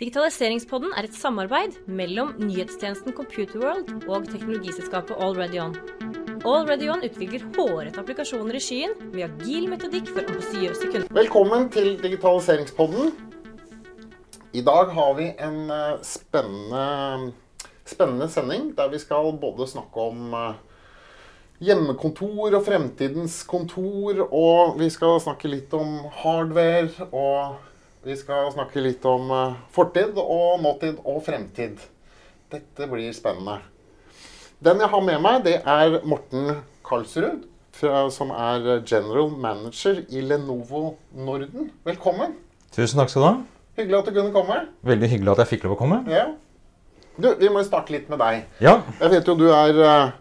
Digitaliseringspodden er et samarbeid mellom nyhetstjenesten Computerworld og teknologiselskapet AlreadyOn. AlreadyOn utvikler hårete applikasjoner i skyen med agil metodikk for ambisiøse kunder. Velkommen til Digitaliseringspodden. I dag har vi en eh, spennende, spennende sending der vi skal både snakke om eh, hjemmekontor og fremtidens kontor, og vi skal snakke litt om hardware, og vi skal snakke litt om eh, fortid og nåtid og fremtid. Dette blir spennende. Den jeg har med meg, det er Morten Karlsrud, som er general manager i Lenovo Norden. Velkommen. Tusen takk skal du ha. Hyggelig at du kunne komme. Veldig hyggelig at jeg fikk lov å komme. Ja. Du, vi må starte litt med deg. Ja, Jeg vet jo du er eh,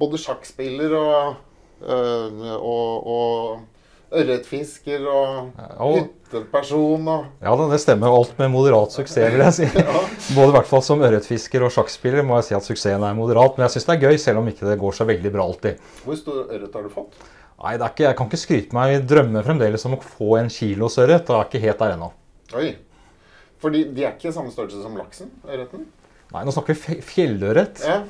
både sjakkspiller og, eh, og, og ørretfisker og hytteperson og ja da, det stemmer. Alt med moderat suksess, vil jeg si. Både i hvert fall som ørretfisker og sjakkspiller må jeg si at suksessen er moderat. Men jeg syns det er gøy, selv om ikke det går så veldig bra alltid. Hvor stor ørret har du fått? Nei, det ikke, jeg kan ikke skryte meg. Jeg drømmer fremdeles om å få en kilos ørret. og er ikke helt der ennå. Oi. Fordi de er ikke i samme størrelse som laksen? Ørreten? Nei, nå snakker vi fjellørret. Ja.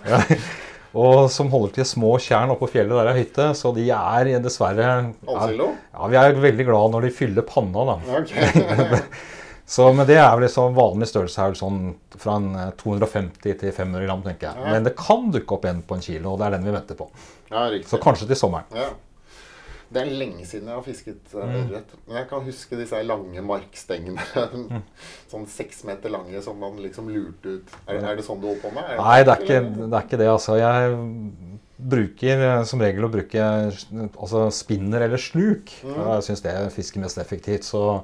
Ja. Og som holder til små tjern oppå fjellet der er hytte. Så de er dessverre er, Ja, vi er veldig glad når de fyller panna, da. Ok. Så, men det er vel liksom vanlig størrelse her, sånn fra en eh, 250 til 500 gram, tenker jeg. Men det kan dukke opp en på en kilo, og det er den vi venter på. ja. Så kanskje til sommeren. Det er lenge siden jeg har fisket ørret. Mm. Men jeg kan huske disse lange markstengene. sånn seks meter lange som man liksom lurte ut. Er, er det sånn du holder på med? Nei, det er ikke det, er ikke det altså. Jeg bruker eh, som regel å bruke altså spinner eller sluk. Jeg syns det fisker mest effektivt. så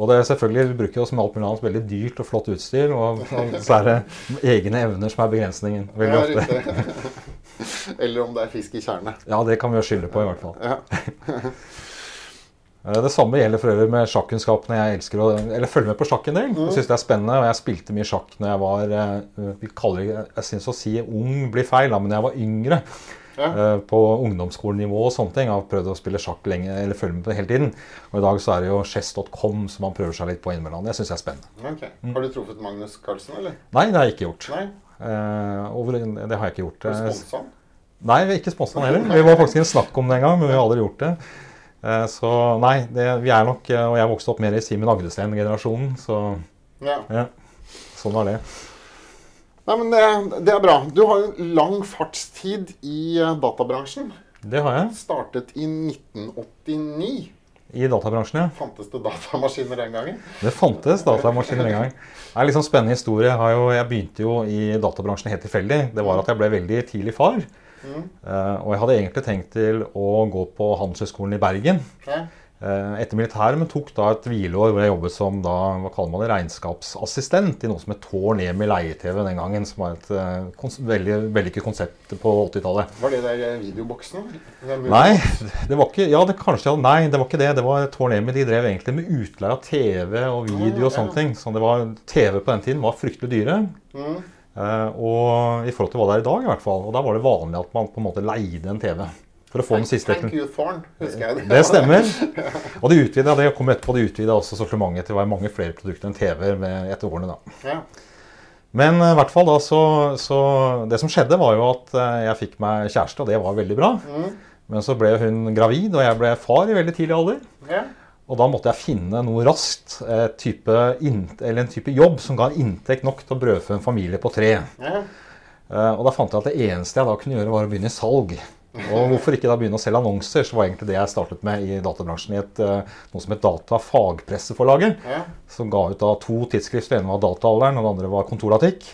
og det er selvfølgelig bruker jo som alt mulig annet veldig dyrt og flott utstyr. Og, og så er det egne evner som er begrensningen. veldig ofte. Eller om det er fisk i tjerne. Ja, det kan vi jo skylde på, i hvert fall. Ja. Eh, Det samme gjelder for øvrig med sjakkunnskapene. Jeg elsker å eller følger med på sjakk en del. Jeg synes det er spennende, og jeg spilte mye sjakk når jeg var eh, vi kaller Jeg syns å si ung blir feil, men jeg var yngre. Ja. eh, På ungdomsskolenivå og sånne ting. Jeg har prøvd å spille sjakk lenge, eller følge med på det hele tiden. Og i dag så er det jo chess.com som man prøver seg litt på innimellom. Det syns jeg er spennende. Ok. Har du truffet Magnus Carlsen, eller? Nei, det har jeg ikke gjort. Nei? Eh, det har jeg ikke gjort. Du? Nei, vi er ikke sponsa heller. Vi var faktisk i en snakk om det en gang, men vi har aldri gjort det. Eh, Så nei, det, vi er nok eh, Og jeg vokste opp mer i Simen Agdestein-generasjonen, så Ja. ja. Sånn var det. Nei, men det, det er bra. Du har jo lang fartstid i databransjen. Det har jeg. Startet i 1989. I databransjen, ja. Fantes det datamaskiner den gangen? Det fantes datamaskiner den gangen. Det er en sånn spennende historie. Jeg, begynte jo i databransjen helt tilfeldig. Det var at jeg ble veldig tidlig far. Eh, og jeg hadde egentlig tenkt til å gå på Handelshøyskolen i Bergen. Ja. Eh, etter militæret, men tok da et hvileår hvor jeg jobbet som da, hva kaller man det, regnskapsassistent i noe som het Tårn med leie-TV den gangen. Som var et eh, veldig vellykket konsept på 80-tallet. Var det der er Nei, det var ikke Ja, det kanskje Nei, det var ikke det. Det var Tårn Emil. De drev egentlig med utleie av TV og video og sånne ting. Så det var, TV på den tiden var fryktelig dyre. Mm. Uh, og i forhold til hva det er i dag, i hvert fall. Og da var det vanlig at man på en måte leide en TV. For å få den siste Thank you, Thorn, husker jeg det. Det stemmer. Og de utvida, det kom etterpå, de utvida også sortimentet til å være mange flere produkter enn TV-er etter årene. da. Ja. Men eh, i hvert fall da, så, så Det som skjedde, var jo at eh, jeg fikk meg kjæreste, og det var veldig bra. Men så ble hun gravid, og jeg ble far i veldig tidlig alder. Ja. Og da måtte jeg finne noe raskt, et type eller en type jobb som ga inntekt nok til å brødfø en familie på tre. Ja. Eh, Og da fant jeg at det eneste jeg da kunne gjøre, var å begynne i salg. Og hvorfor ikke da begynne å selge annonser, så var egentlig det jeg startet med i databransjen i et, eh, noe som het Data Fagpresseforlaget. Ja. Som ga ut da to tidsskrifter. Det ene var Dataalderen, og det andre var Kontorlatikk.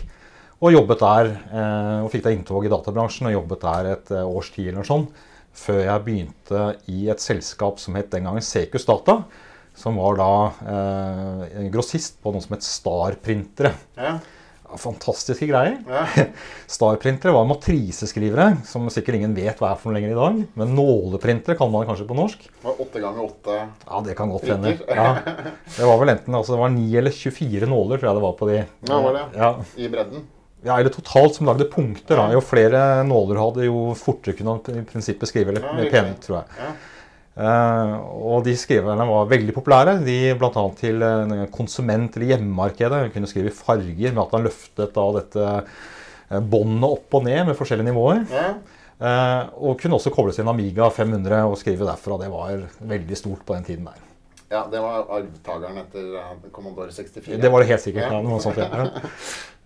Og jobbet der, eh, og fikk da inntog i databransjen og jobbet der et eh, års tid eller noe sånt. Før jeg begynte i et selskap som het den gangen Secus Data. Som var da eh, grossist på noe som het Star-printere. Ja. Fantastiske greier. Ja. Star-printere var matriseskrivere, som sikkert ingen vet hva er for noe lenger i dag. Men nåleprintere kan man kanskje på norsk. Åtte ganger åtte. Ja, det kan godt hende. Ja. Det var vel enten altså det var 9 eller 24 nåler, tror jeg det var på de. Ja, var det? Ja. I bredden. Ja, eller totalt som lagde punkter. da. Jo flere nåler hadde, jo fortere kunne han i prinsippet skrive. Eller Ja, pent, tror jeg. Eh, og de skriverne var veldig populære. De Bl.a. til eh, konsument- eller hjemmemarkedet. Hun kunne skrive i farger med at han løftet da dette eh, båndet opp og ned med forskjellige nivåer. Ja. Og kunne også kobles til en Amiga 500 og skrive derfra. Det var veldig stort på den tiden der. Ja, det var arvtakeren etter eh, Commodore 64. Det var det helt sikkert. Ja. Noe sånt, ja.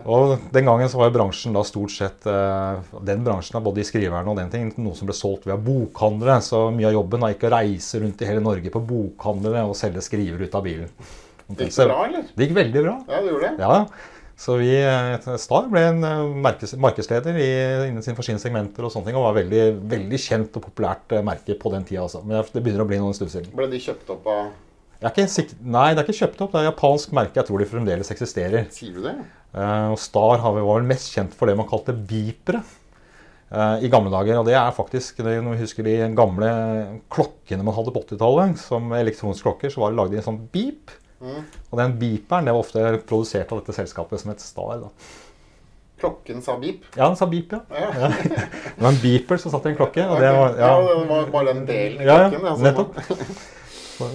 Og den gangen så var jo bransjen da stort sett eh, Den bransjen av både i skriverne og den ting, noe som ble solgt via bokhandlere. Så mye av jobben var ikke å reise rundt i hele Norge på bokhandlere og selge skriver ut av bilen. Det gikk bra, eller? Det gikk veldig bra. Ja, det gjorde det. Ja, så vi, eh, Star ble en eh, markedsleder innen sine forskjellige segmenter og sånne ting, og var veldig, veldig kjent og populært eh, merke på den tida. Altså. Men det begynner å bli noen stund siden. Ble de kjøpt opp av Jeg er ikke sikker, nei, det er ikke kjøpt opp. Det er japansk merke. Jeg tror de fremdeles eksisterer. Sier du det? Uh, og Star har vi- var vel mest kjent for det man kalte beepere uh, i gamle dager. Og det er faktisk, det, når vi husker de gamle klokkene man hadde på 80-tallet, som elektroniske klokker, så var det lagd i en sånn beep. Mm. Og den beeperen det var ofte produsert av dette selskapet som het Star. da. Klokken sa beep. Ja, den sa beep, ja. Ja. Det var en beeper som satt i en klokke. og det var, ja. ja, det var bare den delen i Ja, ja, klokken. nettopp.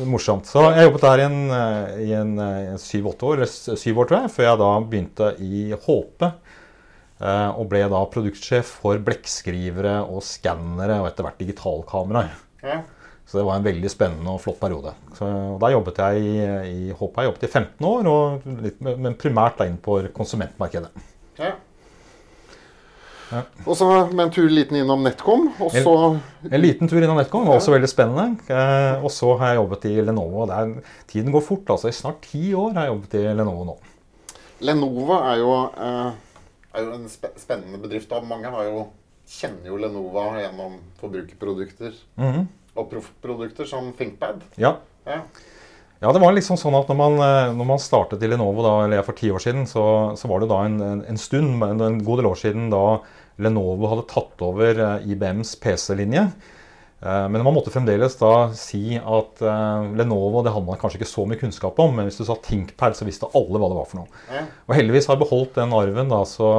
Morsomt. Så jeg jobbet der i en, eh, eh, syv-åtte år, syv år tror jeg, før jeg da begynte i HP. eh, Og ble da produktsjef for blekkskrivere og skannere og etter hvert digitalkameraer. Ja. Så det var en veldig spennende og flott periode. Så, og da jobbet jeg i, i Håpe jeg jobbet i 15 år, og litt, men primært da inn på konsumentmarkedet. Ja. Ja. Og så med en tur liten innom NetCom, og så En liten tur innom Netcom var også veldig spennende. Eh, og så har jeg jobbet i Lenovo. og Det er, tiden går fort. altså I snart ti år har jeg jobbet i Lenovo nå. Lenova er jo, eh, er jo en spe spennende bedrift. Og mange har jo, kjenner jo Lenova gjennom forbrukerprodukter Mhm. og proffprodukter som ThinkPad. Ja. Ja. ja, det var liksom sånn at når man, eh, når man startet i Lenovo da, eller for ti år siden, så, så var det da en, en, en stund, en, en god del år siden, da Lenovo hadde tatt over eh, IBMs PC-linje. Eh, Men man måtte fremdeles da si at eh, Lenovo det hadde man kanskje ikke så mye kunnskap om, men hvis du sa ThinkPad, så visste alle hva det var for noe. Og heldigvis har jeg beholdt den arven, da, så,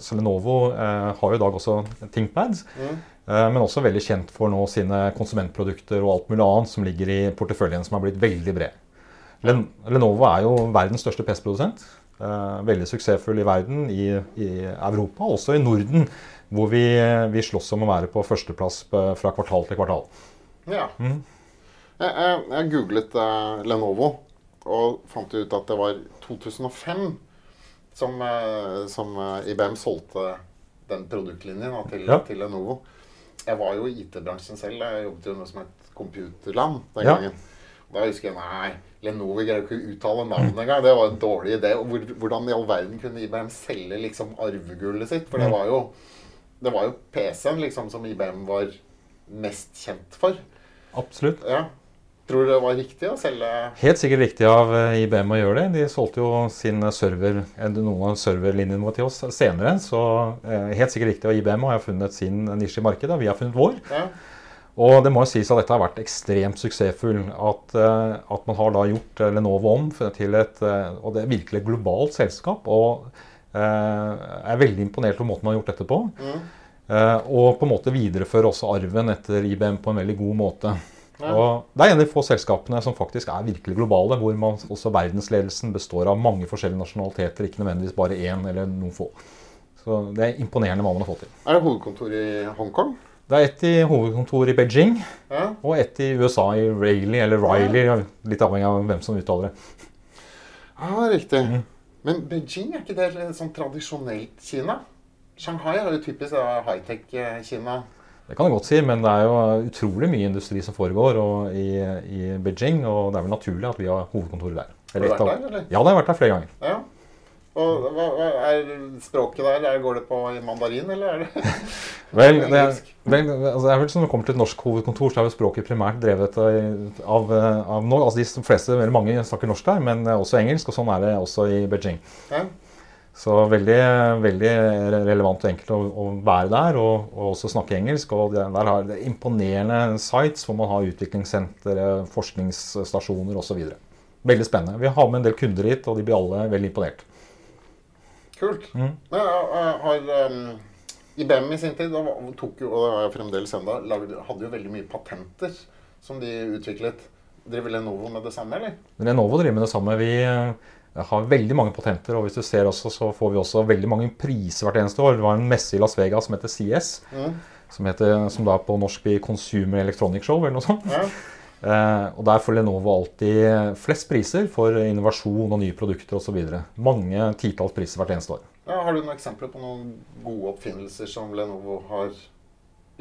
så Lenovo eh, har jo i dag også ThinkPads. Mm. Eh, men også veldig kjent for nå sine konsumentprodukter og alt mulig annet som ligger i porteføljen, som har blitt veldig bred. Len Lenovo er jo verdens største PC-produsent. Eh, veldig suksessfull i verden, i, i Europa, også i Norden, hvor vi, vi slåss om å være på førsteplass fra kvartal til kvartal. Ja. Mm. Jeg, jeg, jeg googlet uh, Lenovo og fant ut at det var 2005 som, uh, som uh, IBM solgte den produktlinjen da, til, Ja. til Lenovo. Jeg var jo i IT-bransjen selv. Jeg jobbet jo noe som het Computerland den Ja. gangen. Da husker jeg nei, Lenovo greier ikke å uttale navnet engang. Det var en dårlig idé. Og hvor, hvordan i all verden kunne IBM selge liksom arvegullet sitt? For det Mm. var jo, det var jo PC-en liksom som IBM var mest kjent for. Absolutt. Ja. Tror du det var riktig å selge Helt sikkert riktig av eh, IBM å gjøre det. De solgte jo sin server, noen av serverlinjene våre til oss senere. Så eh, helt sikkert riktig. Og IBM har funnet sin nisje i markedet, vi har funnet vår. ja. Og det må jo sies at dette har vært ekstremt suksessfull. At, eh, at man har da gjort eh, Lenovo om til et eh, og det er virkelig et globalt selskap. Og eh, er veldig imponert over måten man har gjort dette på. Mm. Eh, og på en måte viderefører også arven etter IBM på en veldig god måte. Ja. Og Det er en av de få selskapene som faktisk er virkelig globale, hvor man, også verdensledelsen består av mange forskjellige nasjonaliteter, ikke nødvendigvis bare én eller noen få. Så det er imponerende hva man har fått til. Er det hovedkontor i Hongkong? Det er ett i hovedkontoret i Beijing, Ja. og ett i USA, i Raleigh, eller Riley, litt avhengig av hvem som uttaler det. Ja, riktig. Mm. Men Beijing, er ikke det sånn tradisjonelt Kina? Shanghai er jo typisk high-tech-Kina. Det kan du godt si, men det er jo utrolig mye industri som foregår i, i Beijing, og det er vel naturlig at vi har hovedkontoret der. Har du vært der, eller? Ja, det har jeg vært der flere ganger. Ja. Og hva, hva er språket der? Er, går det på mandarin, eller er det Vel, det er, vel, altså det er vel som det kommer til et norsk hovedkontor, så er jo språket primært drevet av, av, av altså De fleste, veldig mange snakker norsk der, men også engelsk, og sånn er det også i Beijing. ja. Så veldig, veldig relevant og enkelt å, å være der og, og også snakke engelsk. Og der har det imponerende sites hvor man har utviklingssentre, forskningsstasjoner osv. Veldig spennende. Vi har med en del kunder hit, og de blir alle veldig imponert. Kult. Mm. Jeg, jeg, har um, IBM i sin tid og, tok jo, og det har jeg fremdeles ennå, hadde jo veldig mye patenter som de utviklet. Driver Lenovo med det samme, eller? Lenovo driver med det samme. Vi eh, har veldig mange patenter, og hvis du ser også, så får vi også veldig mange priser hvert eneste år. Det var en messe i Las Vegas som heter CS, Mm. som, heter, som da på norsk blir Consumer Electronic Show eller noe sånt. Ja. Eh, og Der får Lenovo alltid flest priser for innovasjon og nye produkter osv. Mange titalls priser hvert eneste år. Ja, har du noen eksempler på noen gode oppfinnelser som Lenovo har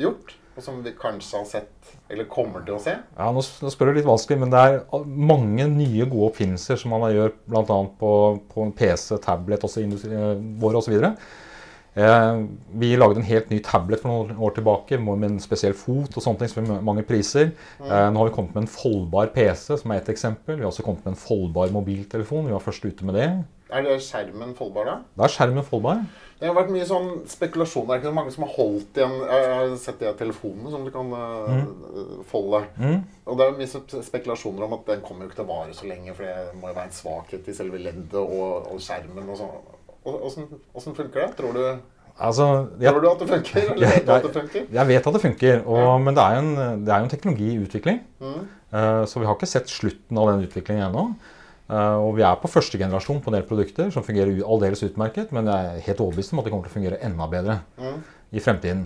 gjort? Og som vi kanskje har sett, eller kommer til å se? Ja, nå, nå spør du litt vanskelig, men det er mange nye gode oppfinnelser som man gjør bl.a. På, på en PC, tablet, også industri, eh, vår osv. Eh, vi lagde en helt ny tablet for noen år tilbake med en spesiell fot og sånne ting, som fikk mange priser. Eh, nå har vi kommet med en foldbar PC, som er et eksempel. Vi har også kommet med en foldbar mobiltelefon. Vi var først ute med det. Er det skjermen foldbar, da? Da er skjermen foldbar. Det har vært mye sånn spekulasjon. Det er ikke så mange som har holdt igjen Jeg har sett de telefonene som du kan mm. folde. Mm. Og det er mye spekulasjoner om at den kommer jo ikke til å vare så lenge, for det må jo være en svakhet i selve leddet og, og skjermen og sånn. Åssen funker det? Tror du, Altså, jeg, tror du at det funker? Eller vet du at det funker? jeg vet at det funker, og, men det er, en, det er jo en teknologi i utvikling. Mm. Uh, Så vi har ikke sett slutten av den utviklingen ennå. Uh, Og vi er på første generasjon på en del produkter som fungerer aldeles utmerket, men jeg er helt overbevist om at det kommer til å fungere enda bedre Mm. i fremtiden.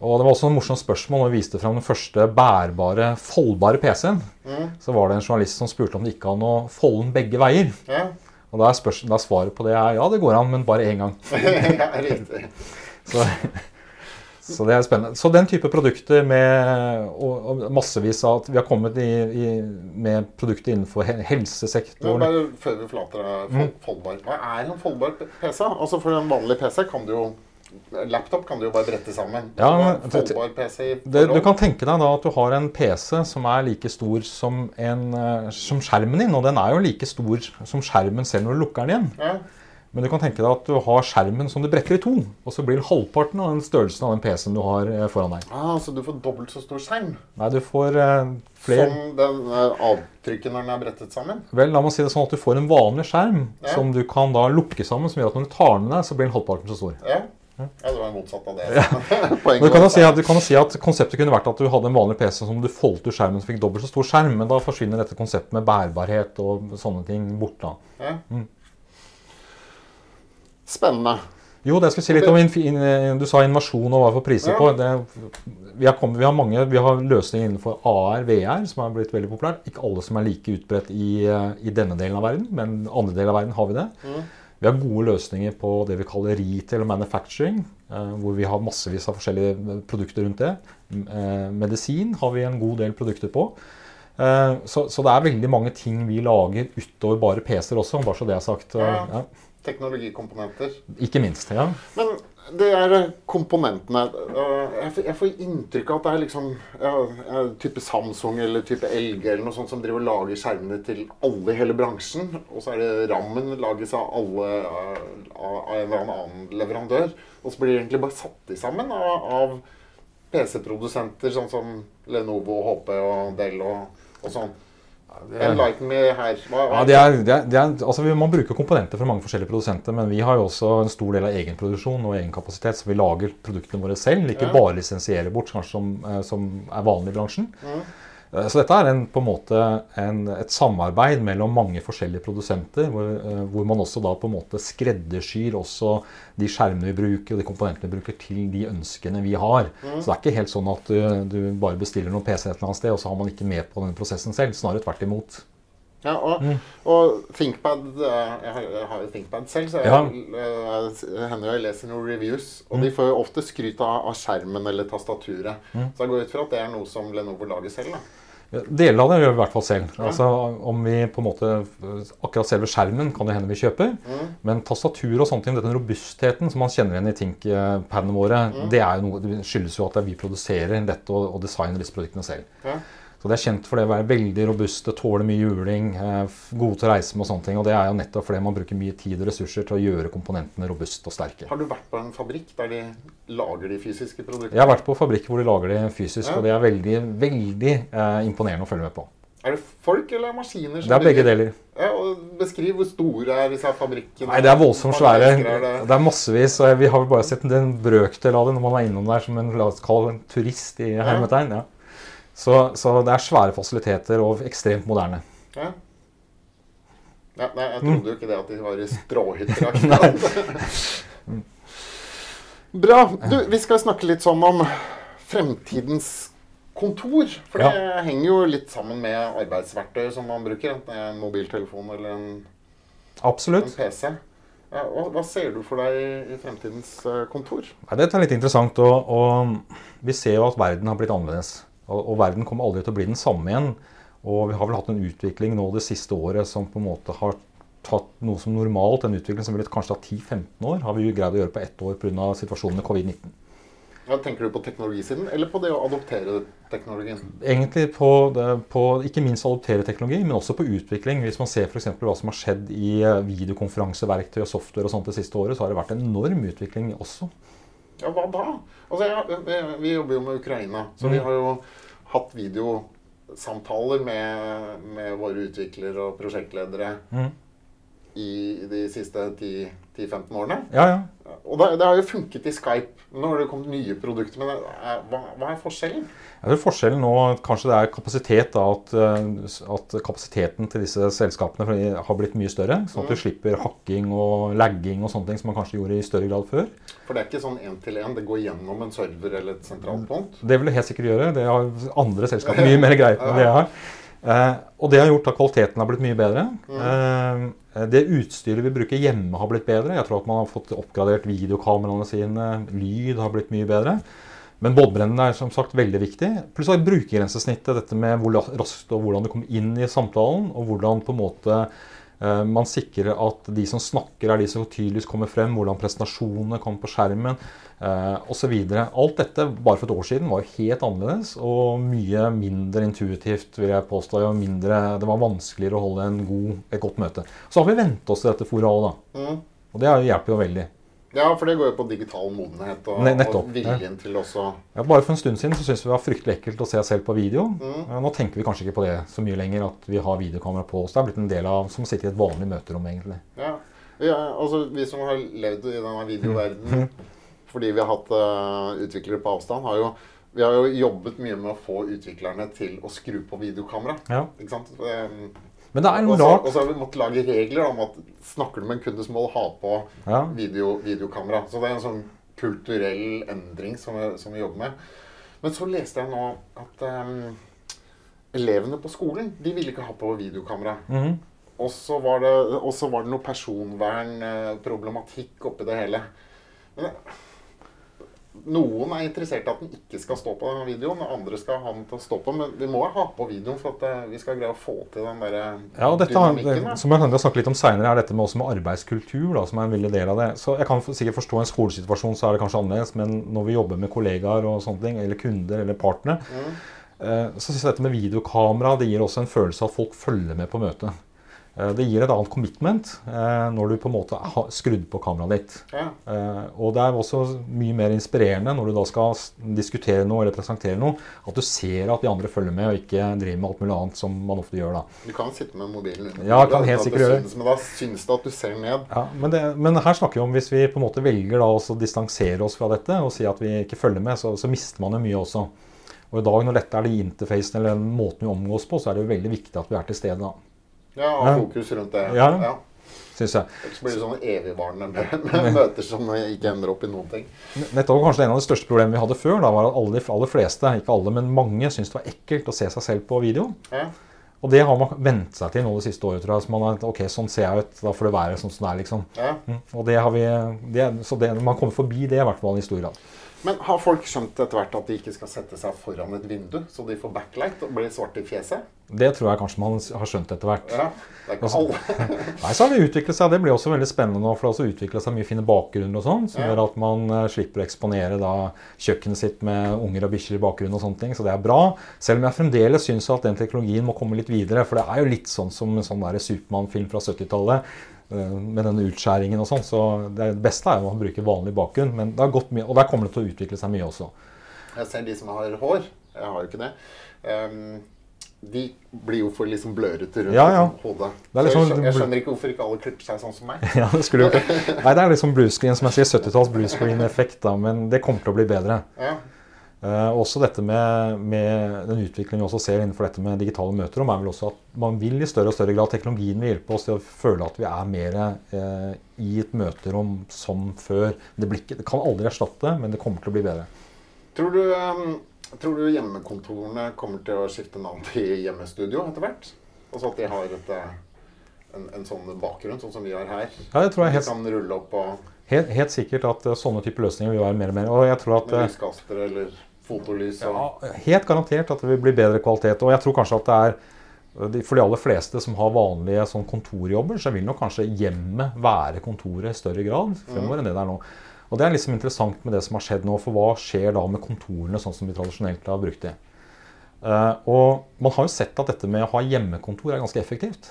Og det var også et morsomt spørsmål når vi viste fram den første bærbare, foldbare PC-en. Mm. Så var det en journalist som spurte om det gikk an å folde den begge veier. Ja. Og da er, spørs- da er svaret på det er ja, det går an, men bare én gang. ja, riktig. Så, så det er spennende. Så den type produkter med og, og massevis av at Vi har kommet i, i, med produkter innenfor helsesektoren. Men bare før vi forlater deg, Mm. foldbar. Hva er en foldbar PC? Altså For en vanlig PC kan du jo Laptop kan du jo bare brette sammen. Ja, men det- Det, du kan tenke deg da at du har en PC som er like stor som, en, eh, som skjermen din. Og den er jo like stor som skjermen selv når du lukker den igjen. Ja. Men du kan tenke deg at du har skjermen som du bretter i to. Og så blir den halvparten av den størrelsen av den PC-en du har eh, foran deg. Ah, så du får dobbelt så stor skjerm Nei, du får eh, flere som den eh, avtrykket når den er brettet sammen? Vel, la meg si det sånn at du får en vanlig skjerm Ja. som du kan da lukke sammen, som gjør at når du tar den med deg, så blir den halvparten så stor. Ja. Ja, det var motsatt av det. Du kan, si at, du kan jo si at konseptet kunne vært at du hadde en vanlig PC som du foldet ut skjermen som fikk dobbelt så stor skjerm, men da forsvinner dette konseptet med bærbarhet og sånne ting bort da. ja. Mm. Spennende. Jo, det jeg skulle si litt om in, Du sa innovasjon og hva vi får priser Ja. på. Det, vi, har kommet, vi har mange vi har løsninger innenfor AR, VR, som er blitt veldig populært. Ikke alle som er like utbredt i, eh, i denne delen av verden, men andre deler av verden har vi det. Mm. Vi har gode løsninger på det vi kaller retail manufacturing, eh, hvor vi har massevis av forskjellige produkter rundt det. Eh, Medisin har vi en god del produkter på. Eh, Så, så det er veldig mange ting vi lager utover bare PC-er også, bare så det er sagt. eh, Ja. Ja. Teknologikomponenter. Ikke minst. ja. Men det er eh, komponentene øh, Jeg får, inntrykk av at det er liksom ja, ja, type Samsung eller type LG eller noe sånt som driver og lager skjermene til alle i hele bransjen. Og så er det rammen lages av alle av en eller annen leverandør. Og så blir de egentlig bare satt i sammen av, av PC-produsenter sånn som Lenovo, HP og Dell og, og sånn. Enlighten me her. Ja, det er, det er, det er, altså vi- Man bruker komponenter fra mange forskjellige produsenter, men vi har jo også en stor del av egenproduksjon og egenkapasitet, så vi lager produktene våre selv. Ikke Ja. bare lisensierer bort, kanskje som, eh, som er vanlig i bransjen. Mm. Eh, Så dette er en, på en måte en, et samarbeid mellom mange forskjellige produsenter, hvor, eh, hvor man også da på en måte skreddersyr også de skjermene vi bruker og de komponentene vi bruker til de ønskene vi har. Så det er ikke helt sånn at du, du bare bestiller noen PC et eller annet sted, og så har man ikke med på den prosessen selv. Snarere tvert imot. Ja, og, Mm. og ThinkPad eh, Jeg har, jo ThinkPad selv, så jeg, Ja. hender jeg leser noen reviews. Og Mm. de får jo ofte skryt av, av skjermen eller tastaturet. Mm. Så jeg går ut fra at det er noe som Lenovo lager selv. da. Deler av det gjør vi i hvert fall selv. Altså, om vi på en måte, Akkurat selve skjermen kan det hende vi kjøper. Mm. Men tastatur og sånne ting, denne robustheten som man kjenner igjen i ThinkPadene våre, Mm. det er jo noe, det skyldes jo at vi produserer dette og, og designer disse produktene selv. Ja. Så det er kjent for det å være veldig robuste, tåle mye juling, eh, gode til å reise med og sånne ting. Og det er jo nettopp fordi man bruker mye tid og ressurser til å gjøre komponentene robuste og sterke. Har du vært på en fabrikk der de lager de fysiske produktene? Jeg har vært på fabrikk hvor de lager de fysisk, Ja. og det er veldig, veldig eh, imponerende å følge med på. Er det folk eller maskiner? som Det er begge deler. Ja, og Beskriv hvor store er disse fabrikkene. Nei, det er voldsomt svære. det? Det er massevis. og Vi har vel bare sett en brøkdel av det når man er innom der som en, en turist i hermetegn. Ja. Så, så det er svære fasiliteter og ekstremt moderne. Ja. Ja, nei, jeg trodde jo ikke det at de var i stråhytter. Bra. Du, vi skal snakke litt sånn om fremtidens kontor. For det henger jo litt sammen med arbeidsverktøy som man bruker. Enten det er en mobiltelefon eller en, en PC. Ja, hva, ser du for deg i fremtidens eh, kontor? Nei, Dette er litt interessant. Og, og vi ser jo at verden har blitt annerledes. Og, og verden kommer aldri til å bli den samme igjen. Og vi har vel hatt en utvikling nå det siste året som på en måte har tatt noe som normalt, en utvikling som ville kanskje tatt 10-15 år, har vi jo greid å gjøre på ett år pga. situasjonen med covid-19. Ja, tenker du på teknologisiden, eller på det å adoptere teknologien? Egentlig på, det, på ikke minst adoptere teknologi, men også på utvikling. Hvis man ser f.eks. hva som har skjedd i videokonferanseverktøy og software og sånt det siste året, så har det vært en enorm utvikling også. Ja, hva da? Altså, ja, vi, jobber jo med Ukraina, så vi Mm. har jo hatt videosamtaler med, med våre utviklere og prosjektledere Mm. i de siste 10-15 årene. Ja, ja. Og det, det har jo funket i Skype. Nå har det kommet nye produkter, men er, hva, hva er forskjellen? Jeg tror forskjellen nå kanskje det er kapasitet. Da, at, eh, at kapasiteten til disse selskapene har blitt mye større. Sånn at du slipper hakking og lagging og sånne ting som man kanskje gjorde i større grad før. For det er ikke sånn én-til-én. Det går gjennom en server eller et sentralt punkt. Det vil det helt sikkert gjøre. Det har andre selskaper mye mer greie på enn det jeg har. Eh, og det har gjort at kvaliteten har blitt mye bedre. Eh, det utstyret vi bruker hjemme har blitt bedre. Jeg tror at man har fått oppgradert videokameraene sine. Lyd har blitt mye bedre. Men båndbrennene er som sagt veldig viktig. Pluss har brukergrensesnittet, dette med hvor raskt og hvordan du kommer inn i samtalen, og hvordan på en måte eh, man sikrer at de som snakker, er de som tydeligst kommer frem, hvordan presentasjonene kommer på skjermen osv. Alt dette bare for et år siden var jo helt annerledes og mye mindre intuitivt, vil jeg påstå. og Mindre, det var vanskeligere å holde en god, et godt møte. Så har vi vent oss til dette foret òg, da. Mm. Og det hjelper jo veldig. Ja, for det går jo på digital modenhet og, Ne- nettopp, og viljen til også Ja, bare for en stund siden så syntes vi det var fryktelig ekkelt å se oss selv på video. Mm. Ja, Nå tenker vi kanskje ikke på det så mye lenger, at vi har videokamera på oss. Det er blitt en del av som sitter i et vanlig møterom, egentlig. Ja. ja, altså vi som har levd i denne videoverdenen fordi vi har hatt uh, utviklere på avstand, har jo vi har jo jobbet mye med å få utviklerne til å skru på videokamera. Ja. Ikke sant? Um, Men det er noe rart. og så har vi måttet lage regler om at snakker du med en kunde, så må du ha på Ja. video, videokamera. Så det er en sånn kulturell endring som vi, som vi jobber med. Men så leste jeg nå at um, elevene på skolen de ville ikke ha på videokamera. Mhm. Og så var var det noe personvernproblematikk oppi det hele. Men det, noen er interessert i at den ikke skal stå på den videoen, andre skal ha den til å stå på. Men vi må ha på videoen for at eh, vi skal greie å få til den der Ja, og dette har, dynamikken. da. som jeg kan snakke litt om senere, er dette med, med arbeidskultur, da, som er en veldig del av det. Så jeg kan sikkert forstå en skolesituasjon, så er det kanskje annerledes, men når vi jobber med kollegaer og sånne ting, eller kunder eller partnere, Mm. eh, så synes jeg dette med videokamera det gir også en følelse av at folk følger med på møtet. Eh, Det gir et annet commitment eh, når du på en måte har skrudd på kameraet ditt. Ja. Eh, og det er også mye mer inspirerende når du da skal diskutere noe eller presentere noe, at du ser at de andre følger med og ikke driver med alt mulig annet som man ofte gjør da. Du kan sitte med mobilen under Ja, kan helt sikkert gjøre. det. Men da syns det at du ser ned. Ja, men, det, men her snakker vi om hvis vi på en måte velger da å distansere oss fra dette og si at vi ikke følger med, så, så mister man jo mye også. Og i dag når dette er de interfacene eller den måten vi omgås på, så er det jo veldig viktig at vi er til stede da, Ja, og Ja. fokus rundt det. Ja. synes jeg. Ellers blir det sånne evigvarende mø- mø- møter som ikke ender opp i noen ting. Nettopp kanskje en av de største problemene vi hadde før, da var at alle, aller fleste, ikke alle, men mange syntes det var ekkelt å se seg selv på video. Ja. Og det har man vent seg til nå det siste året, tror jeg. Så man er, ok, sånn ser jeg ut, da får det være sånn som det er, liksom. Ja. Mm. Og det har vi, det, så det, man kommer forbi det i hvert fall i stor grad. Men har folk skjønt etter hvert at de ikke skal sette seg foran et vindu, så de får backlight og blir svarte i fjeset? Det tror jeg kanskje man har skjønt etter hvert. Ja, det er ikke Altså- alle. Nei, så har det utviklet seg. Det blir også veldig spennende nå, for det har også utviklet seg mye fine bakgrunner og sånn, som Ja. gjør at man eh, slipper å eksponere da kjøkkenet sitt med unger og bikkjer i bakgrunnen og sånne ting. Så det er bra. Selv om jeg fremdeles syns at den teknologien må komme litt videre. For det er jo litt sånn som en sånn Supermann-film fra 70-tallet. Eh, Med denne utskjæringen og sånn. Så det beste er jo å bruke vanlig bakgrunn. Men det har gått mye, og der kommer det til å utvikle seg mye også. Jeg ser de som har hår. Jeg har jo ikke det. Um, de blir jo for liksom blørete rundt Ja, ja. hodet. Det liksom- jeg, skjønner, jeg skjønner ikke hvorfor ikke alle klipper seg sånn som meg. Ja, det skulle jo ikke Nei, det er liksom bluescreen, som jeg sier. 70-talls bluescreen-effekt, da. Men det kommer til å bli bedre. Ja. Eh, også dette med, med Den utviklingen vi også ser innenfor dette med digitale møterom, er vel også at man vil i større og større grad teknologien vil hjelpe oss til å føle at vi er mer eh, i et møterom som før. Det, blir ikke, det, kan aldri erstatte, men det kommer til å bli bedre. Tror du, um, tror du hjemmekontorene kommer til å skifte navn til hjemmestudio etter hvert? Altså at de har et, en, en, sånn bakgrunn, sånn som vi har her? Ja, det tror jeg helt... De kan rulle opp og Helt, helt, sikkert at sånne typer løsninger vil være mer og mer. Og jeg tror at, Med lyskastere eller fotolys og ja, Helt garantert at det vil bli bedre kvalitet. Og jeg tror kanskje at det er for de aller fleste som har vanlige sånn kontorjobber, så vil nok kanskje hjemmet være kontoret i større grad fremover enn det det er nå. Og Det er liksom interessant med det som har skjedd nå, for hva skjer da med kontorene sånn som vi tradisjonelt har brukt dem? Uh, og Man har jo sett at dette med å ha hjemmekontor er ganske effektivt.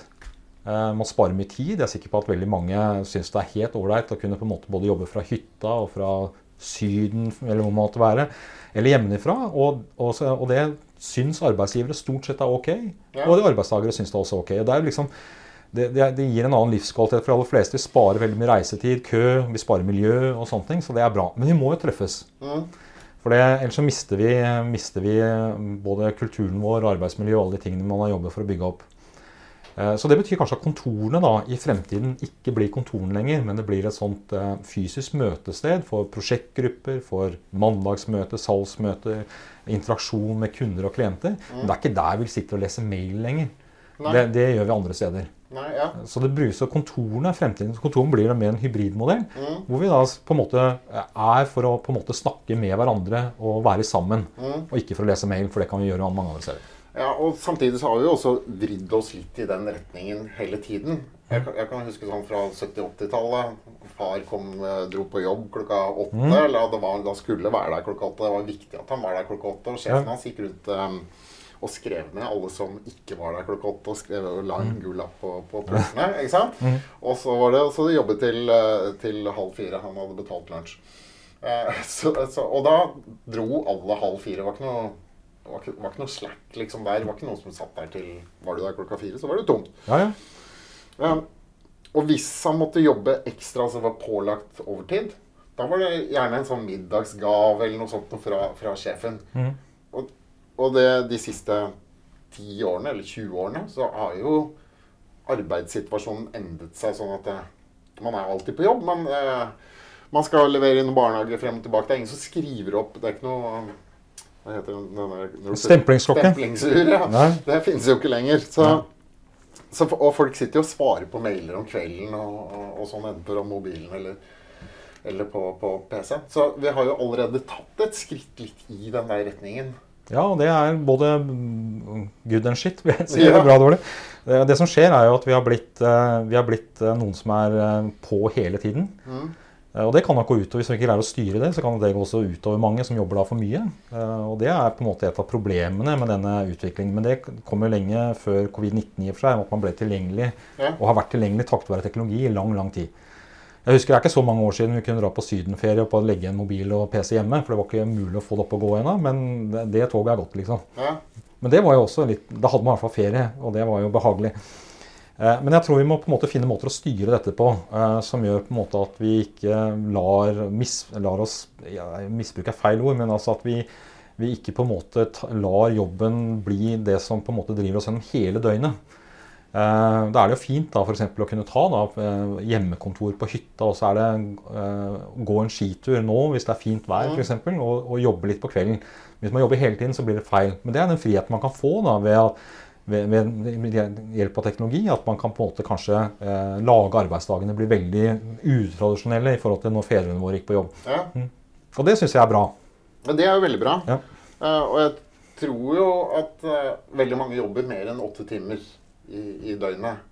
Uh, man sparer mye tid. Jeg er sikker på at veldig mange syns det er helt ålreit å kunne på en måte både jobbe fra hytta og fra Syden eller hvor man måtte være eller hjemmefra. Og, og, og, det syns arbeidsgivere stort sett er ok. Ja. Og de arbeidstakere syns det er også ok. Og det, er liksom, det, det, det, gir en annen livskvalitet for de aller fleste. Vi sparer veldig mye reisetid, kø, vi sparer miljø og sånne ting. Så det er bra. Men vi må jo treffes. Mm. For ellers så mister vi, mister vi både kulturen vår, arbeidsmiljø og alle de tingene man har jobbet for å bygge opp. Eh, så Det betyr kanskje at kontorene da, i fremtiden ikke blir kontorene lenger, men det blir et sånt uh, fysisk møtested for prosjektgrupper, for mandagsmøter, salgsmøter, interaksjon med kunder og klienter. Mm. Men det er ikke der vi sitter og leser mail lenger. Det, det, gjør vi andre steder. Nei, ja. Så det brukes, kontorene fremtiden, kontorene blir mer en hybridmodell, mm. hvor vi da på en måte er for å på en måte snakke med hverandre og være sammen. Mm. Og ikke for å lese mail, for det kan vi gjøre mange andre steder. Ja, og Samtidig så har vi jo også vridd oss litt i den retningen hele tiden. Jeg, jeg kan huske sånn fra 70-80-tallet. Far kom, eh, dro på jobb klokka åtte. Mm. eller det var, Da skulle være der klokka åtte. Det var viktig at han var der klokka åtte. Og sjefen ja. hans gikk rundt um, og skrev ned alle som ikke var der klokka åtte. Og skrev og la en mm. gul lapp på, på portene. ikke sant? Mm. Og så var det, så de jobbet til, eh, til halv fire. Han hadde betalt lunsj. Uh, så, så, og da dro alle halv fire. Var ikke noe det var ikke, var ikke noe slack liksom der. Det var ikke noen som satt der til Var du der klokka fire, så var det tomt. Ja, ja. Um, og hvis han måtte jobbe ekstra, altså var pålagt overtid, da var det gjerne en sånn middagsgave eller noe sånt fra, fra sjefen. Mm. Og, og det, de siste ti årene, eller 20 årene, så har jo arbeidssituasjonen endret seg sånn at eh, man er alltid på jobb. men... eh, man skal levere inn barnehage frem og tilbake. Det er ingen som skriver opp. Det er ikke noe hva heter den? den Stemplingsklokke. Stemplingsur, ja. Det finnes jo ikke lenger. Så, så, og folk sitter jo og svarer på mailer om kvelden og, og, og sånn enten på mobilen eller, eller på, på PC. Så vi har jo allerede tatt et skritt litt i den der retningen. Ja, og det er både good and shit, vil jeg si. Ja. Bra dårlig. Det som skjer, er jo at vi har blitt, eh, vi har blitt eh, noen som er eh, på hele tiden. Mm. Eh, og det kan nok gå utover, Hvis vi ikke greier å styre det, så kan det gå også utover mange som jobber da for mye. Eh, og Det er på en måte et av problemene med denne utviklingen. Men det kommer lenge før covid-19 i og for seg, at man ble tilgjengelig ja. og har vært tilgjengelig takket være teknologi i lang, lang tid. Jeg husker Det er ikke så mange år siden vi kunne dra på sydenferie og legge en mobil og PC hjemme. For det var ikke mulig å få det opp og gå ennå. Men det, det toget er gått, liksom. Ja. Men det var jo også litt, da hadde man i hvert fall ferie, og det var jo behagelig. Eh, men jeg tror vi må på en måte finne måter å styre dette på eh, som gjør på en måte at vi ikke lar, mis, lar oss ja, Misbruk er feil ord, men altså at vi, vi ikke på en måte lar jobben bli det som på en måte driver oss gjennom hele døgnet. Eh, da er det jo fint da, for å kunne ta da, hjemmekontor på hytta, og så er det gå en skitur nå hvis det er fint vær f.eks., og, og jobbe litt på kvelden. Hvis man jobber hele tiden, så blir det feil. Men det er den friheten man kan få da, ved at ved, ved, hjelp av teknologi at man kan på en måte kanskje eh, lage arbeidsdagene bli veldig utradisjonelle i forhold til når fedrene våre gikk på jobb. Ja. Mm. Og det syns jeg er bra. Ja, det er jo veldig bra. Ja. Uh, og jeg tror jo at uh, veldig mange jobber mer enn åtte timer i, i døgnet.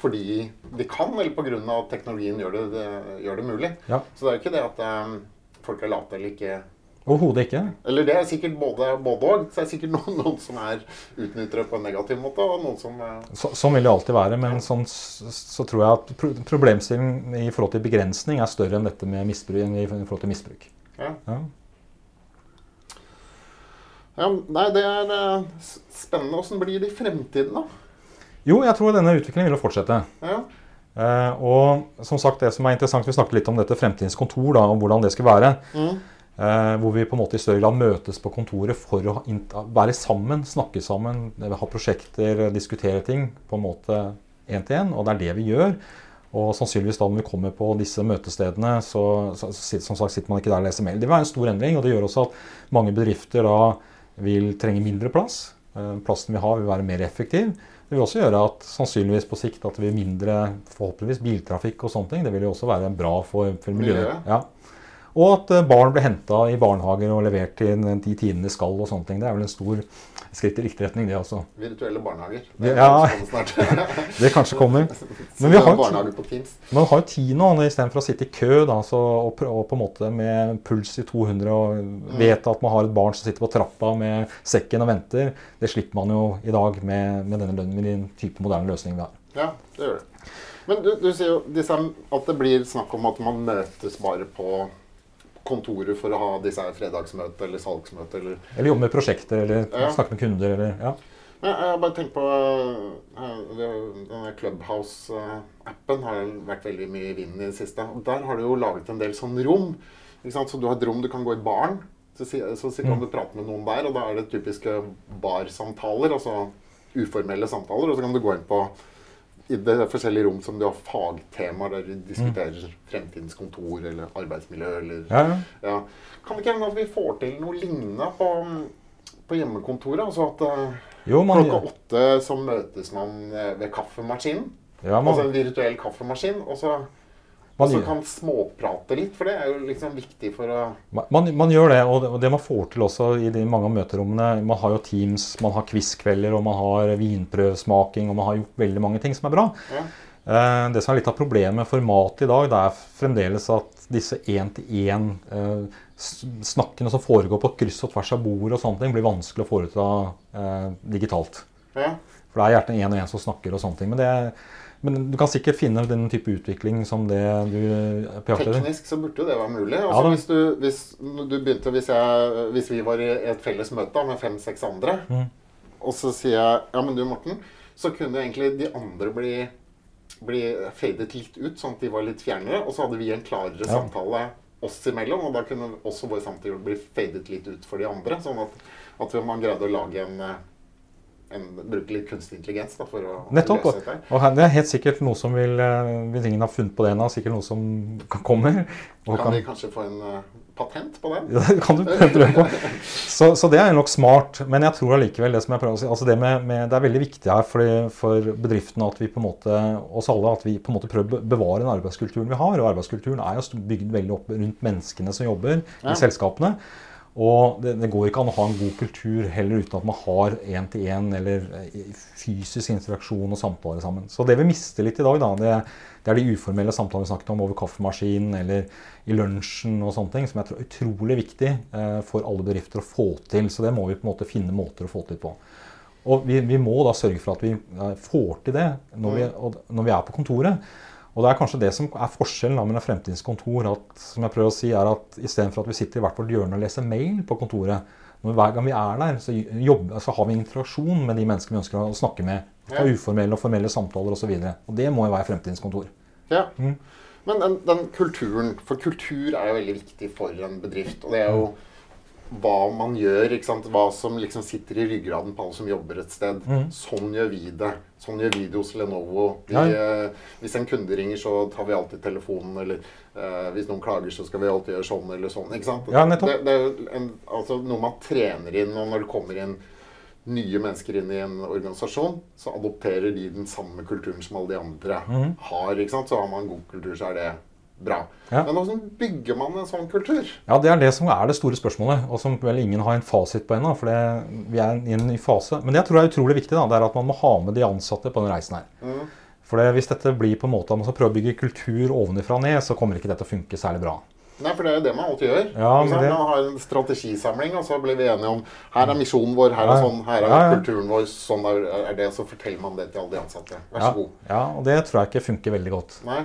Fordi de kan, eller pga. at teknologien gjør det, det, gjør det mulig. Ja. Så det er jo ikke det at um, folk er late eller ikke Overhodet ikke. Eller det er sikkert både òg. Så det er sikkert noen, noen, som er utnyttere på en negativ måte, og noen som eh, så, Sånn vil det alltid være. Men sånn, så tror jeg at problemstillingen i forhold til begrensning er større enn dette med misbruk. i forhold til misbruk. Ja. ja. ja nei, det er eh, spennende. Åssen blir det i fremtiden, da? Jo, jeg tror denne utviklingen vil fortsette. Ja. Uh, og som sagt, det som er interessant, Vi snakket litt om dette fremtidens kontor da, og hvordan det skal være. Mm. Eh, hvor vi på en måte i større grad møtes på kontoret for å være sammen, snakke sammen, ha prosjekter, diskutere ting på en måte én til én. Og det er det vi gjør. Og sannsynligvis da når vi kommer på disse møtestedene, så, så, som sagt sitter man ikke der og leser mail. Det vil være en stor endring, og det gjør også at mange bedrifter da vil trenge mindre plass. Eh, plassen vi har vil være mer effektiv. Det vil også gjøre at sannsynligvis på sikt at det blir mindre forhåpentligvis biltrafikk og sånne ting. Det vil jo også være bra for, for miljøet. Ja. Og at eh, barn blir henta i barnehager og levert til de timene de skal. og sånne ting. Det er vel en stor skritt i riktig retning, det også. Virtuelle barnehager. Det, ja, det kanskje kommer. Men vi har, man har jo tid nå, istedenfor å sitte i kø da, så, og, og, på en måte med puls i 200 og mm. vet at man har et barn som sitter på trappa med sekken og venter. Det slipper man jo i dag med, med denne lønnen, med den type moderne løsningen vi har. Ja, det gjør det. Men du, du sier jo at det blir snakk om at man møtes bare på kontoret for å ha disse her fredagsmøter eller salgsmøter. Eller, eller jobbe med prosjekter eller ja. snakke med kunder. Eller, ja. Jeg har bare tenkt på uh, denne Clubhouse-appen har vært veldig mye i vinden i det siste. og Der har du jo laget en del sånn rom. Så du har et rom du kan gå i baren. Så, så, så kan mm. du prate med noen der, og da er det typiske barsamtaler. Altså uformelle samtaler. Og så kan du gå inn på i det forskjellige rom som du har fagtemaer der du diskuterer mm. fremtidens kontor eller arbeidsmiljø eller ja, ja. Kan det ikke hende at vi får til noe lignende på, på hjemmekontoret? Altså at uh, jo, man, klokka åtte så møtes man eh, ved kaffemaskinen. Ja, man, altså en virtuell kaffemaskin. Og så man, så kan småprate litt, for det er jo liksom viktig for å Man, man gjør det, og det, og det, man får til også i de mange av møterommene Man har jo Teams, man har quiz-kvelder, og man har vinprøvsmaking, og man har gjort veldig mange ting som er bra. Ja. Eh, det som er litt av problemet med formatet i dag, det er fremdeles at disse én-til-én eh, som foregår på kryss og tvers av bord og sånne ting, blir vanskelig å foreta eh, digitalt. Ja. For det er gjerne én og én som snakker og sånne ting. men det er men du kan sikkert finne den type utvikling som det du på jakt Teknisk så burde jo det være mulig. Altså, ja, hvis, du, hvis, du, begynte, hvis, jeg, hvis, vi var i et felles møte med fem-seks andre, mm. og så sier jeg Ja, men du, Morten, så kunne egentlig de andre bli, bli fadet litt ut, sånn at de var litt fjernere. Og så hadde vi en klarere ja. samtale oss imellom, og da kunne også vår samtale bli fadet litt ut for de andre. Sånn at, at man greide å lage en en, bruke litt kunstig intelligens da, for å Nettopp, løse dette. Og her, det er helt sikkert noe som vil eh, Hvis ingen har funnet på det ennå, sikkert noe som kommer. kan, kan vi kanskje få en uh, patent på den? Ja, det kan du prøve på. Så, så, det er nok smart. Men jeg tror allikevel det som jeg prøver å si, altså det, med, med, det er veldig viktig her for, for bedriftene at vi på en måte, oss alle, at vi på en måte prøver å bevare den arbeidskulturen vi har. Og arbeidskulturen er jo bygd veldig opp rundt menneskene som jobber ja. i selskapene. Og det, det, går ikke an å ha en god kultur heller uten at man har én-til-én eller eh, fysisk interaksjon og samtaler sammen. Så det vi mister litt i dag, da, det, det er de uformelle samtalene vi snakket om over kaffemaskinen eller i lunsjen og sånne ting, som jeg tror er utrolig viktig eh, for alle bedrifter å få til. Så det må vi på en måte finne måter å få til på. Og vi, vi må da sørge for at vi eh, får til det når vi, når vi er på kontoret. Og det er kanskje det som er forskjellen mellom Fremtidens kontor. At, som jeg prøver å si, er at Istedenfor at vi sitter i hvert vårt hjørne og leser mail på kontoret, når hver gang vi er der, så, jobber, så har vi interaksjon med de menneskene vi ønsker å snakke med. Ha uformelle og formelle samtaler osv. Det må jo være Fremtidens kontor. Ja. Mm. Men den, den, kulturen For kultur er jo veldig viktig for en bedrift. Og det er jo hva man gjør, hva som liksom sitter i ryggraden på alle som jobber et sted. Mm. Sånn gjør vi det. Sånn gjør vi det hos Lenovo. Vi, eh, hvis en kunde ringer, så tar vi alltid telefonen. Eller eh, hvis noen klager, så skal vi alltid gjøre sånn eller sånn. ikke sant? Ja, det, det, er en, altså, noe man trener inn. Og når det kommer inn nye mennesker inn i en organisasjon, så adopterer de den samme kulturen som alle de andre mm. har. ikke sant? Så har man god kultur, så er det bra. Ja. Men hvordan bygger man en sånn kultur? Ja, Det er det som er det store spørsmålet, og som vel ingen har en fasit på ennå. For det, vi er i en ny fase. Men det jeg tror er utrolig viktig, da, det er at man må ha med de ansatte på den reisen her. Mm. For det, hvis dette blir på en måte at man skal prøve å bygge kultur ovenfra og ned, så kommer ikke dette å funke særlig bra. Nei, for det er jo det man alltid gjør. Ja, det... Man har en strategisamling, og så blir vi enige om her er misjonen vår, her er sånn, her er ja, ja. kulturen vår, sånn er, det. Så forteller man det til alle de ansatte. Vær så god. Ja, og det tror jeg ikke funker veldig godt. Nei.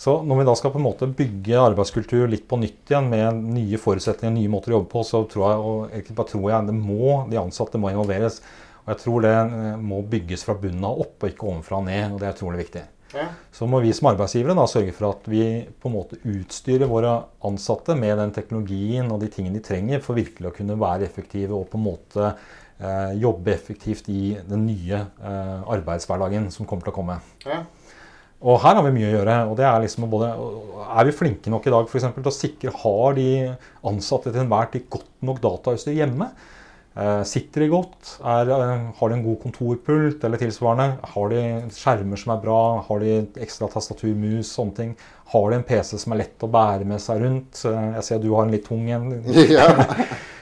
Så når vi da skal på en måte bygge arbeidskultur litt på nytt igjen med nye forutsetninger, nye måter å jobbe på, så tror jeg, og egentlig bare tror jeg det må, de ansatte må involveres. Og jeg tror det eh, må bygges fra bunnen av opp, og ikke ovenfra og ned. og Det er utrolig viktig. Ja. Så må vi som arbeidsgivere da sørge for at vi på en måte utstyrer våre ansatte med den teknologien og de tingene de trenger for virkelig å kunne være effektive og på en måte eh, jobbe effektivt i den nye eh, arbeidshverdagen som kommer til å komme. Ja. Og her har vi mye å gjøre. og det Er liksom både, er vi flinke nok i dag for eksempel, til å sikre har de ansatte til enhver tid godt nok datautstyr hjemme? Eh, sitter de godt? Er, eh, har de en god kontorpult eller tilsvarende? Har de skjermer som er bra? Har de ekstra tastatur, mus, sånne ting? Har de en PC som er lett å bære med seg rundt? Eh, jeg ser du har en litt tung en. ja.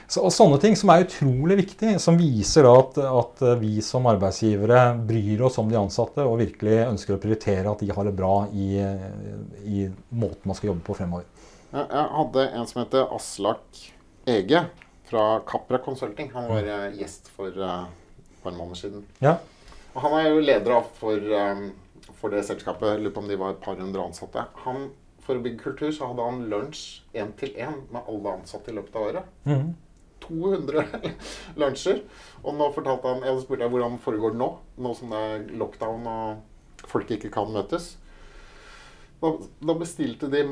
Så, og sånne ting som er utrolig viktig, som viser at, at vi som arbeidsgivere bryr oss om de ansatte og virkelig ønsker å prioritere at de har det bra i, i måten man skal jobbe på fremover. Jeg hadde en som heter Aslak Ege fra Capra Consulting. Han var eh, gjest for eh, et par måneder siden. Ja, Og han er jo leder for, eh, for det selskapet. Lurer på om de var et par hundre ansatte. Han, for å bygge kultur så hadde han lunsj én til én med alle ansatte i løpet av året. Mhm. 200 lunsjer. Og nå fortalte han Jeg spurte jeg hvordan foregår det nå, nå som det er lockdown og folk ikke kan møtes. Da, da bestilte de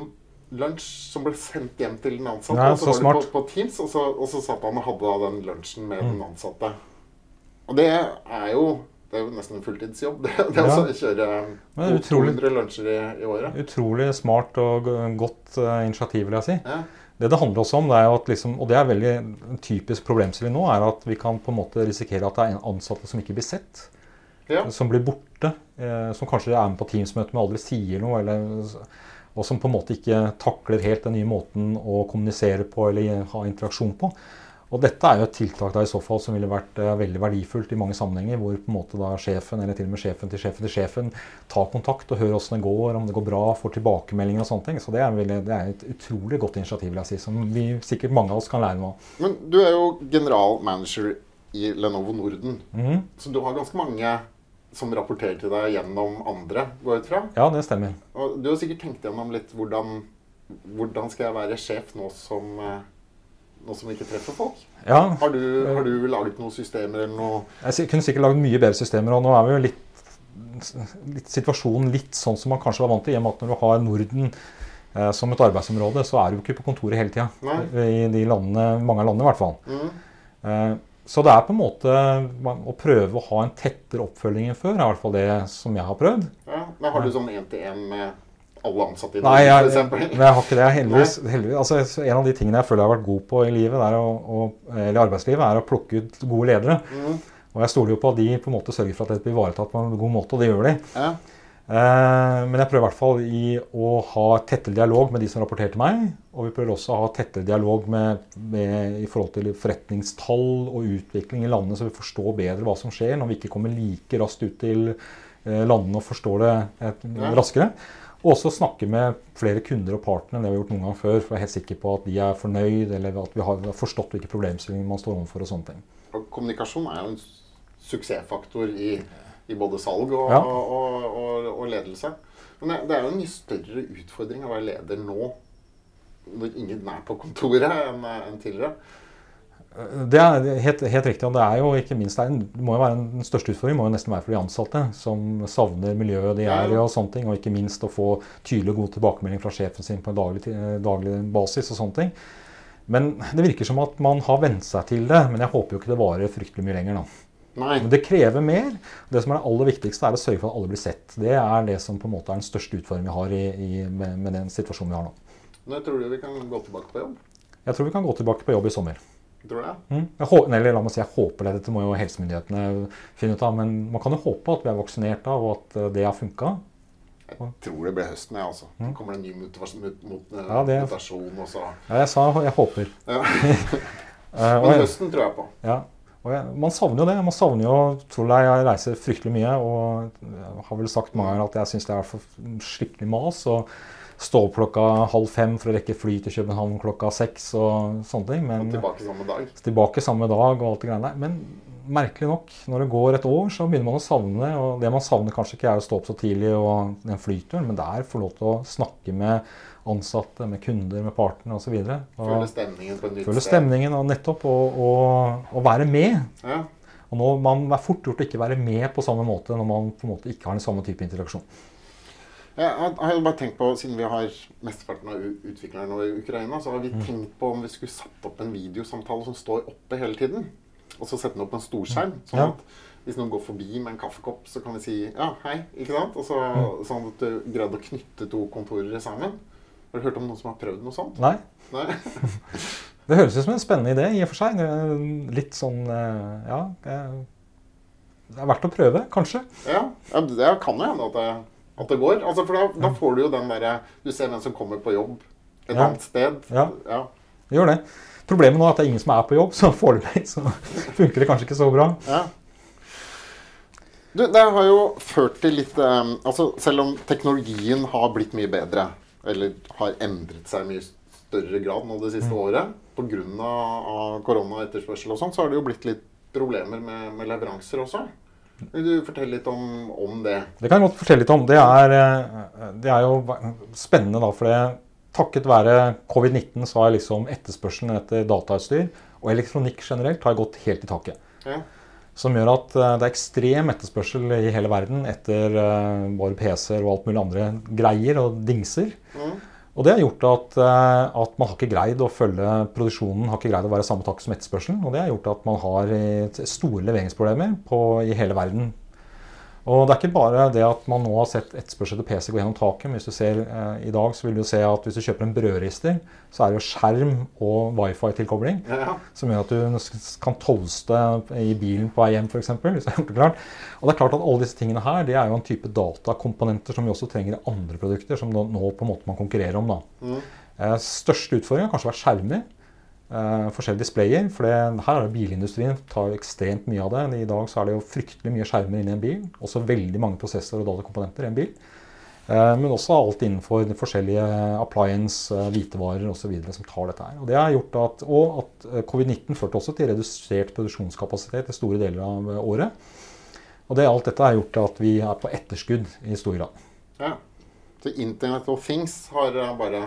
lunsj som ble sendt hjem til den ansatte. Ja, og så så var det på, på Teams, og så, og så satt han og hadde da den lunsjen med Mm. den ansatte. Og det er jo det er jo nesten en fulltidsjobb. Det, det Ja. å kjøre Men det er utrolig- 200 lunsjer i, i året. Utrolig smart og godt uh, initiativ, vil jeg si. Ja. Det det handler også om, det er at liksom, og det er veldig typisk problemstilling nå, er at vi kan på en måte risikere at det er en ansatte som ikke blir sett. Ja. Som blir borte. Eh, som kanskje er med på Teams-møte, men aldri sier noe. Eller, og som på en måte ikke takler helt den nye måten å kommunisere på eller ha interaksjon på. Og dette er jo et tiltak da i så fall som ville vært uh, veldig verdifullt i mange sammenhenger, hvor på en måte da sjefen, eller til og med sjefen til sjefen til sjefen, tar kontakt og hører åssen det går, om det går bra, får tilbakemeldinger og sånne ting. Så det er, veldig, det er et utrolig godt initiativ, vil jeg si, som vi sikkert mange av oss kan lære noe av. Men du er jo generalmanager i Lenovo Norden. Mhm. Så du har ganske mange som rapporterer til deg gjennom andre, går jeg ut fra. Ja, det stemmer. Og du har sikkert tenkt gjennom litt hvordan, hvordan skal jeg være sjef nå som, nå som ikke treffer folk? Ja, Har du, har du laget noen systemer eller noe Jeg kunne sikkert lagd mye bedre systemer, og nå er vi jo litt, litt situasjonen litt sånn som man kanskje var vant til, i og med at når du har Norden eh, som et arbeidsområde, så er du ikke på kontoret hele tida. I de landene, mange av landene i hvert fall. mm. Eh, så det er på en måte å prøve å ha en tettere oppfølging enn før, er i hvert fall det som jeg har prøvd. ja, Men har du sånn én-til-én med alle ansatte i Nei, Norge, jeg, for eksempel? jeg har ikke det. Heldigvis. heldigvis altså, en av de tingene jeg føler jeg har vært god på i livet, å, å, eller arbeidslivet, er å plukke ut gode ledere. Mm. Og jeg stoler jo på at de på en måte sørger for at dette blir ivaretatt på en god måte, og det gjør de. Ja. Eh, men jeg prøver i hvert fall i å ha tettere dialog med de som rapporterer til meg. Og vi prøver også å ha tettere dialog med, med, i forhold til forretningstall og utvikling i landene, så vi forstår bedre hva som skjer når vi ikke kommer like raskt ut til eh, landene og forstår det et, Ja. raskere. Og også snakke med flere kunder og partnere enn det vi har gjort noen gang før. For å være helt sikker på at de er fornøyd, eller at vi har forstått hvilke problemstillinger man står overfor. og sånne ting. Og kommunikasjon er jo en suksessfaktor i, i både salg og, Ja. og, og, og ledelse. Men det, det er jo en mye større utfordring å være leder nå når ingen er på kontoret enn enn tidligere. Det er helt, helt riktig. og det er jo ikke minst det, en, det må jo være Den største utfordringen må jo nesten være for de ansatte, som savner miljøet de er i, og sånne ting, og ikke minst å få tydelig og god tilbakemelding fra sjefen sin på en daglig, daglig basis. og sånne ting. Men det virker som at man har vent seg til det, men jeg håper jo ikke det varer fryktelig mye lenger. da. Nei. Men det krever mer. Det som er det aller viktigste, er å sørge for at alle blir sett. Det er det som på en måte er den største utfordringen vi har i, i, med, med den situasjonen vi har nå. Når tror du vi kan gå tilbake på jobb? Jeg tror vi kan gå tilbake på jobb i sommer. Tror du det? Mm. Eller la meg si, jeg håper det. Dette må jo helsemyndighetene finne ut av. Men man kan jo håpe at vi er vaksinert av, og at eh, det har funka. Jeg tror det blir høsten, jeg, altså. Så kommer det en ny mutasjon, mut, mut, Mm. Ja, det- mutasjon og så Ja, jeg sa jeg håper. ja. Eh, Men høsten tror jeg på. ja, jeg, man savner jo det. Man savner jo tror jeg, jeg reiser fryktelig mye. Og jeg har vel sagt mange ganger at jeg syns det er for skikkelig mas. Og stå opp klokka halv fem for å rekke fly til København klokka seks og sånne ting. Men Og tilbake samme dag. tilbake samme dag og alt det greiene der. Men merkelig nok, når det går et år, så begynner man å savne det. Og det man savner kanskje ikke er å stå opp så tidlig og den flyturen, men det er å få lov til å snakke med ansatte, med kunder, med partene osv. Føle stemningen på et nytt Føle stemningen og nettopp å og, og være med. Ja. Og nå, Man er fort gjort å ikke være med på samme måte når man på en måte ikke har den samme type interaksjon. Jeg har jo bare tenkt på, Siden vi har mesteparten av utviklerne i Ukraina, så har vi tenkt på om vi skulle satt opp en videosamtale som står oppe hele tiden. Og så sette den opp på en storskjerm. Sånn at hvis noen går forbi med en kaffekopp, så kan vi si ja, hei. ikke sant? Og så, Sånn at du greide å knytte to kontorer sammen. Har du hørt om noen som har prøvd noe sånt? Nei. Nei? Det høres ut som en spennende idé i og for seg. Litt sånn eh, Ja. Det er verdt å prøve, kanskje. Ja, ja det kan jo hende at det, at det går. Altså, for da, da får du jo den derre Du ser hvem som kommer på jobb et Ja. annet sted. Ja. Ja. Det gjør det. Problemet nå er at det er ingen som er på jobb, så foreløpig så funker det kanskje ikke så bra. Ja. Du, det har jo ført til litt um, Altså, selv om teknologien har blitt mye bedre, eller har endret seg i mye større grad nå det siste året pga. korona og etterspørsel og sånn, så har det jo blitt litt problemer med, med leveranser også. Vil du fortelle litt om, om det? Det kan jeg godt fortelle litt om. Det er, eh, det er jo spennende, da, for det, takket være covid-19 så har liksom etterspørselen etter datautstyr og elektronikk generelt har gått helt i taket. Ja. Som gjør at eh, det er ekstrem etterspørsel i hele verden etter våre bare PC-er og alt mulig andre greier og dingser. Mm. Og det har gjort at, eh, at man har ikke greid å følge produksjonen har ikke greid å være samme takt som etterspørselen. Og det har gjort at man har eh, store leveringsproblemer på, i hele verden. Og det er ikke bare det at man nå har sett etterspørsel etter PC gå gjennom taket. Men hvis du ser eh, i dag, så vil du se at hvis du kjøper en brødrister, så er det jo skjerm og wifi-tilkobling. Ja. Som gjør at du kan toaste i bilen på vei hjem, f.eks. Hvis jeg har gjort det klart. Og det er klart at alle disse tingene her, det er jo en type datakomponenter som vi også trenger i andre produkter, som nå på en måte man konkurrerer om. da. Mm. Eh, største utfordringen har kanskje vært skjermer. Eh, forskjellige displayer. For det, her er det bilindustrien tar ekstremt mye av det. I dag så er det jo fryktelig mye skjermer inni en bil. Også veldig mange prosessorer og datakomponenter i en bil. Uh, men også alt innenfor de forskjellige appliance, uh, hvitevarer osv. som tar dette her. Og det har gjort at, og at eh, covid-19 førte også til redusert produksjonskapasitet i store deler av året. Og det, alt dette har gjort at vi er på etterskudd i stor grad. ja. Så Internet of Things har bare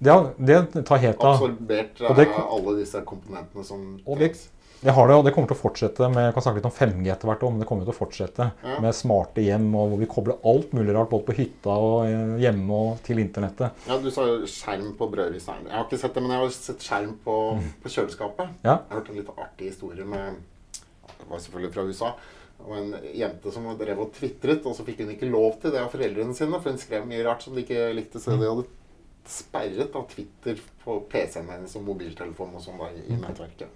Det, det tar helt av. absorbert av det alle disse komponentene som trengs. Det har det, og det kommer til å fortsette med jeg kan snakke litt om 5G etter hvert, men det kommer til å fortsette Ja. med smarte hjem, og hvor vi kobler alt mulig rart både på hytta og eh, hjemme og til internettet. Ja, Du sa skjerm på brødristeren. Jeg har ikke sett det, men jeg har sett skjerm på, på kjøleskapet. Ja. Jeg har hørt en litt artig historie med Det var selvfølgelig fra USA. Og en jente som drev og tvitret, og så fikk hun ikke lov til det av foreldrene sine, for hun skrev mye rart som de ikke likte. Så de hadde sperret av Twitter på PC-en hennes og mobiltelefonen og sånn i nettverket.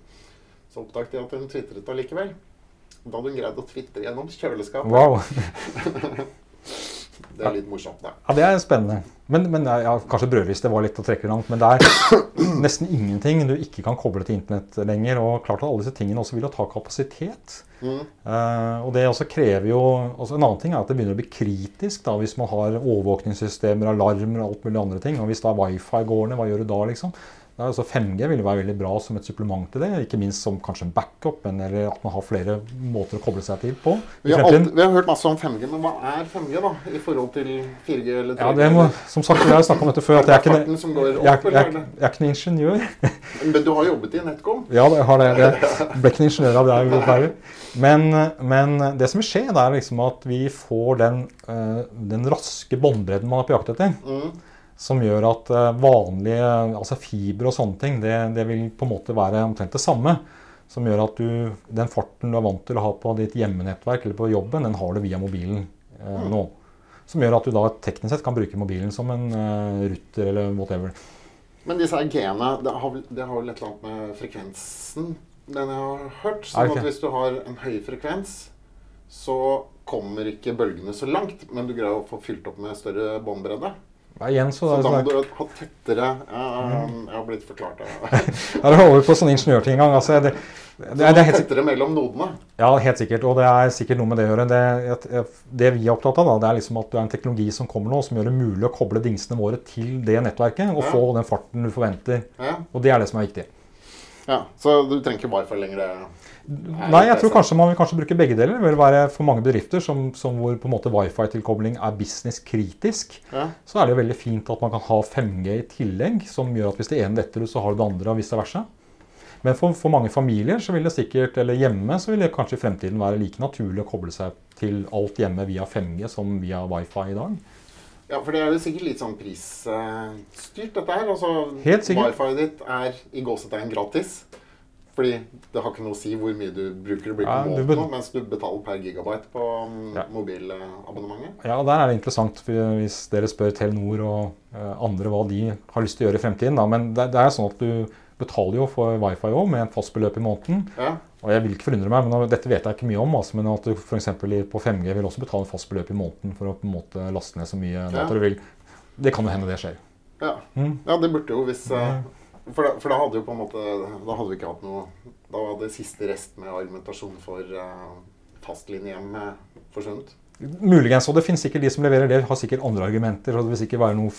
Så oppdaget de at hun tvitret allikevel. Da hadde hun greid å tvitre gjennom kjøleskapet. Wow! Det er litt morsomt, da. Ja, Det er spennende. Men, men ja, Kanskje brødriste var litt å trekke langt, men det er nesten ingenting du ikke kan koble til internett lenger. Og klart at alle disse tingene også vil jo ta kapasitet. Mm. Uh, og det også krever jo altså En annen ting er at det begynner å bli kritisk da, hvis man har overvåkningssystemer, alarmer og alt mulig andre ting. Og hvis da wifi går ned, hva gjør du da, liksom? Det er altså 5G vil være veldig bra som et supplement til det. Ikke minst som kanskje en backup, eller at man har flere måter å koble seg til på. Vi har, alltid, vi har hørt masse om 5G, men hva er 5G da, i forhold til 4G eller 3G? Ja, det må, som sagt, jeg har snakka om dette før. at jeg er ikke, en jeg, jeg, jeg, jeg er ikke noen ingeniør. Men du har jobbet i NetCom. Ja, jeg har det. Jeg ble ikke en ingeniør av det. jeg vil. Men, men det som vil skje, det er liksom at vi får den, eh, den raske båndbredden man er på jakt etter. Mm. Som gjør at eh, vanlige altså fiber og sånne ting, det, det vil på en måte være omtrent det samme. Som gjør at du, den farten du er vant til å ha på ditt hjemmenettverk eller på jobben, den har du via mobilen eh, nå. Som gjør at du da teknisk sett kan bruke mobilen som en eh, ruter eller whatever. Men disse genene, det har, det har vel et eller annet med frekvensen den jeg har hørt. Sånn at hvis du har en høy frekvens, så kommer ikke bølgene så langt, men du greier å få fylt opp med større båndbredde. Ja, igjen så, Så da må du ha tettere ja, Jeg har blitt forklart det. Ja, det over på sånn ingeniørting engang. Altså, det, det, det, er helt, tettere mellom nodene. Ja, helt sikkert. Og det er sikkert noe med det å gjøre. Det, det vi er opptatt av, da, det er liksom at det er en teknologi som kommer nå, som gjør det mulig å koble dingsene våre til det nettverket og Ja. få den farten du forventer. Ja. Og det er det som er viktig. Ja, Så du trenger ikke wifi lenger. Nei, jeg tror kanskje man vil kanskje bruke begge deler. Det vil være For mange bedrifter som, som hvor på en måte wifi-tilkobling er business-kritisk, Ja. så er det jo veldig fint at man kan ha 5G i tillegg, som gjør at hvis det ene detter ut, så har du det andre, og vice versa. Men for, for mange familier så vil det sikkert, eller hjemme så vil det kanskje i fremtiden være like naturlig å koble seg til alt hjemme via 5G som via wifi i dag. Ja, for det er jo sikkert litt sånn prisstyrt, dette her. Altså, Helt sikkert. Wifi ditt er i gåsetegn gratis. Fordi det har ikke noe å si hvor mye du bruker det blir Ja, på bet- nå, mens du betaler per gigabyte på mm, Ja. mobilabonnementet. Ja, der er det interessant for hvis dere spør Telenor og eh, andre hva de har lyst til å gjøre i fremtiden. Da. Men det, det er sånn at du betaler jo for wifi òg med en fast beløp i måneden. Ja. Og jeg vil ikke forundre meg, men dette vet jeg ikke mye om. Altså, men at du f.eks. på 5G vil også betale en fast beløp i måneden for å på en måte laste ned så mye data du vil. Det kan jo hende det skjer. Ja. Mm. ja, det burde jo hvis eh, for, da, for da hadde jo på en måte Da hadde vi ikke hatt noe Da hadde siste rest med argumentasjon for uh, fastlinjehjem eh, forsvunnet. Muligens. Og det finnes sikkert de som leverer det, har sikkert andre argumenter. og det vil sikkert være noe,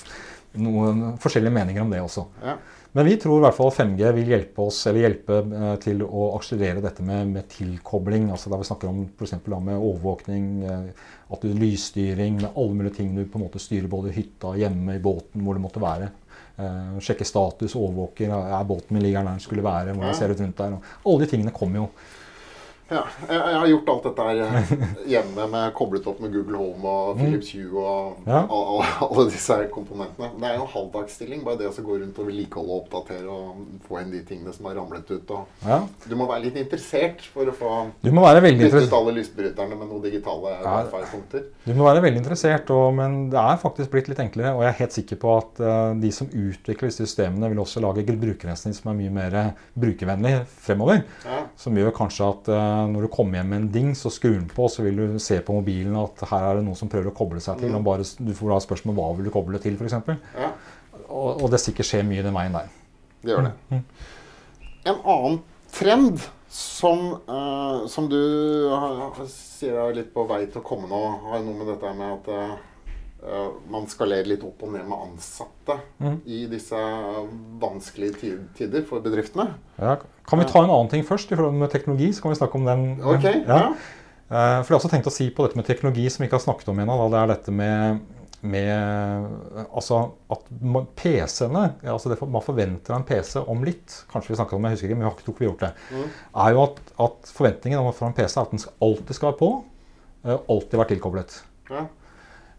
noen forskjellige meninger om det også. Ja. Men vi tror i hvert fall at 5G vil hjelpe oss, eller hjelpe eh, til å akselerere dette med, med tilkobling. altså Da vi snakker om for da med overvåkning, eh, at du lysstyring, med alle mulige ting du på en måte styrer både i hytta, hjemme, i båten, hvor det måtte være. Eh, sjekke status, overvåker, er båten min ligger der den skulle være, hvordan ser det ut rundt der. Alle de tingene kommer jo. Ja, jeg, jeg har gjort alt dette her eh, hjemme med koblet opp med Google Home og Philips Hue og ja. og, og, og alle disse her komponentene. Det er jo halvdagsstilling, bare det å gå rundt og vedlikeholde og oppdatere og få inn de tingene som har ramlet ut. Og Ja. du må være litt interessert for å få Du må være veldig byttet ut alle lysbryterne med noen digitale Ja. wifi-punkter. Du må være veldig interessert, og, men det er faktisk blitt litt enklere. Og jeg er helt sikker på at uh, de som utvikler disse systemene, vil også lage brukergrensesnitt som er mye mer brukervennlig fremover. Ja. Som gjør kanskje at eh, når du kommer hjem med en dings og skrur den på, så vil du se på mobilen at her er det noen som prøver å koble seg til. Og bare, du får da spørsmål hva vil du koble til, f.eks. ja, Og, og det sikkert skjer mye den veien der. det gjør det. En annen trend som, uh, som du har- sier er litt på vei til å komme nå, har noe med dette med at eh, man skalerer litt opp og ned med ansatte mm. i disse vanskelige tider for bedriftene. Ja, kan vi ta en annen ting først i forhold med teknologi? Så kan vi snakke om den. Ok, ja. Eh, For jeg har også tenkt å si på dette med teknologi som vi ikke har snakket om ennå. Det er dette med, med altså at PC-ene altså det Man forventer en PC om litt Kanskje vi snakket om det, jeg husker ikke, men vi har ikke, ikke vi gjort det. Er jo at, at forventningen om fra en PC er at den alltid skal være på. eh, Alltid være tilkoblet. Ja.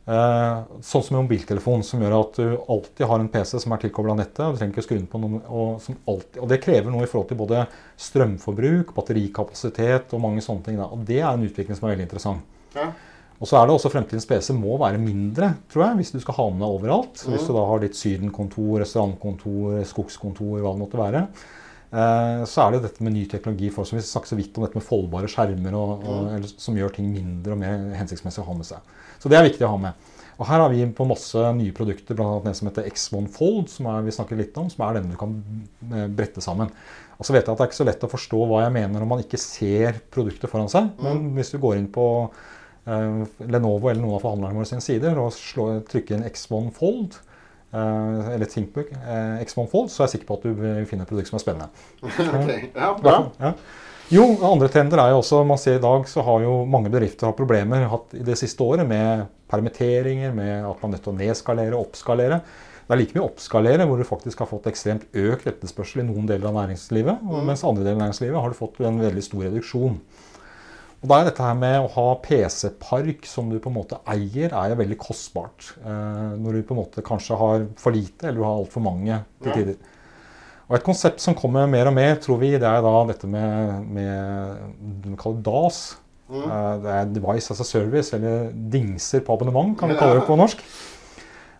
Eh, sånn som en mobiltelefon, som gjør at du alltid har en PC som er tilkobla nettet. og Du trenger ikke skru den på noen, og, som alltid, og det krever noe i forhold til både strømforbruk, batterikapasitet og mange sånne ting. Da. Og det er en utvikling som er veldig interessant. Ja. Og så er det også fremtidens PC må være mindre, tror jeg, hvis du skal ha med overalt. Mm. Hvis du da har ditt sydenkontor, restaurantkontor, skogskontor, hva det måtte være. Eh, så er det dette med ny teknologi for, som vi snakket så vidt om dette med foldbare skjermer, og, og, eller, som gjør ting mindre og mer hensiktsmessig å ha med seg. Så det er viktig å ha med. Og her har vi på masse nye produkter, bl.a. den som heter X1 Fold, som er, vi snakker litt om, som er den du kan eh, brette sammen. Og så vet jeg at det er ikke så lett å forstå hva jeg mener når man ikke ser produktet foran seg. Men hvis du går inn på eh, Lenovo eller noen av forhandlerne våre sine sider og slår, trykker inn X1 Fold, eh, eller Thinkbook eh, X1 Fold, så er jeg sikker på at du vil finne et produkt som er spennende. okay. ja, bra. Ja. Jo, andre trender er jo også Man ser i dag så har jo mange bedrifter hatt problemer hatt i det siste året med permitteringer, med at man er nødt til å nedskalere oppskalere. Det er like mye oppskalere, hvor du faktisk har fått ekstremt økt etterspørsel i noen deler av næringslivet, mm. mens andre deler av næringslivet har du fått en veldig stor reduksjon. Og da er dette her med å ha PC-park som du på en måte eier, er jo veldig kostbart. Eh, når du på en måte kanskje har for lite, eller du har altfor mange til Ja. Og Et konsept som kommer mer og mer, tror vi, det er da dette med, med det vi kaller DAS. Mm. Det er Device as a Service, eller dingser på abonnement, kan vi kalle det på norsk.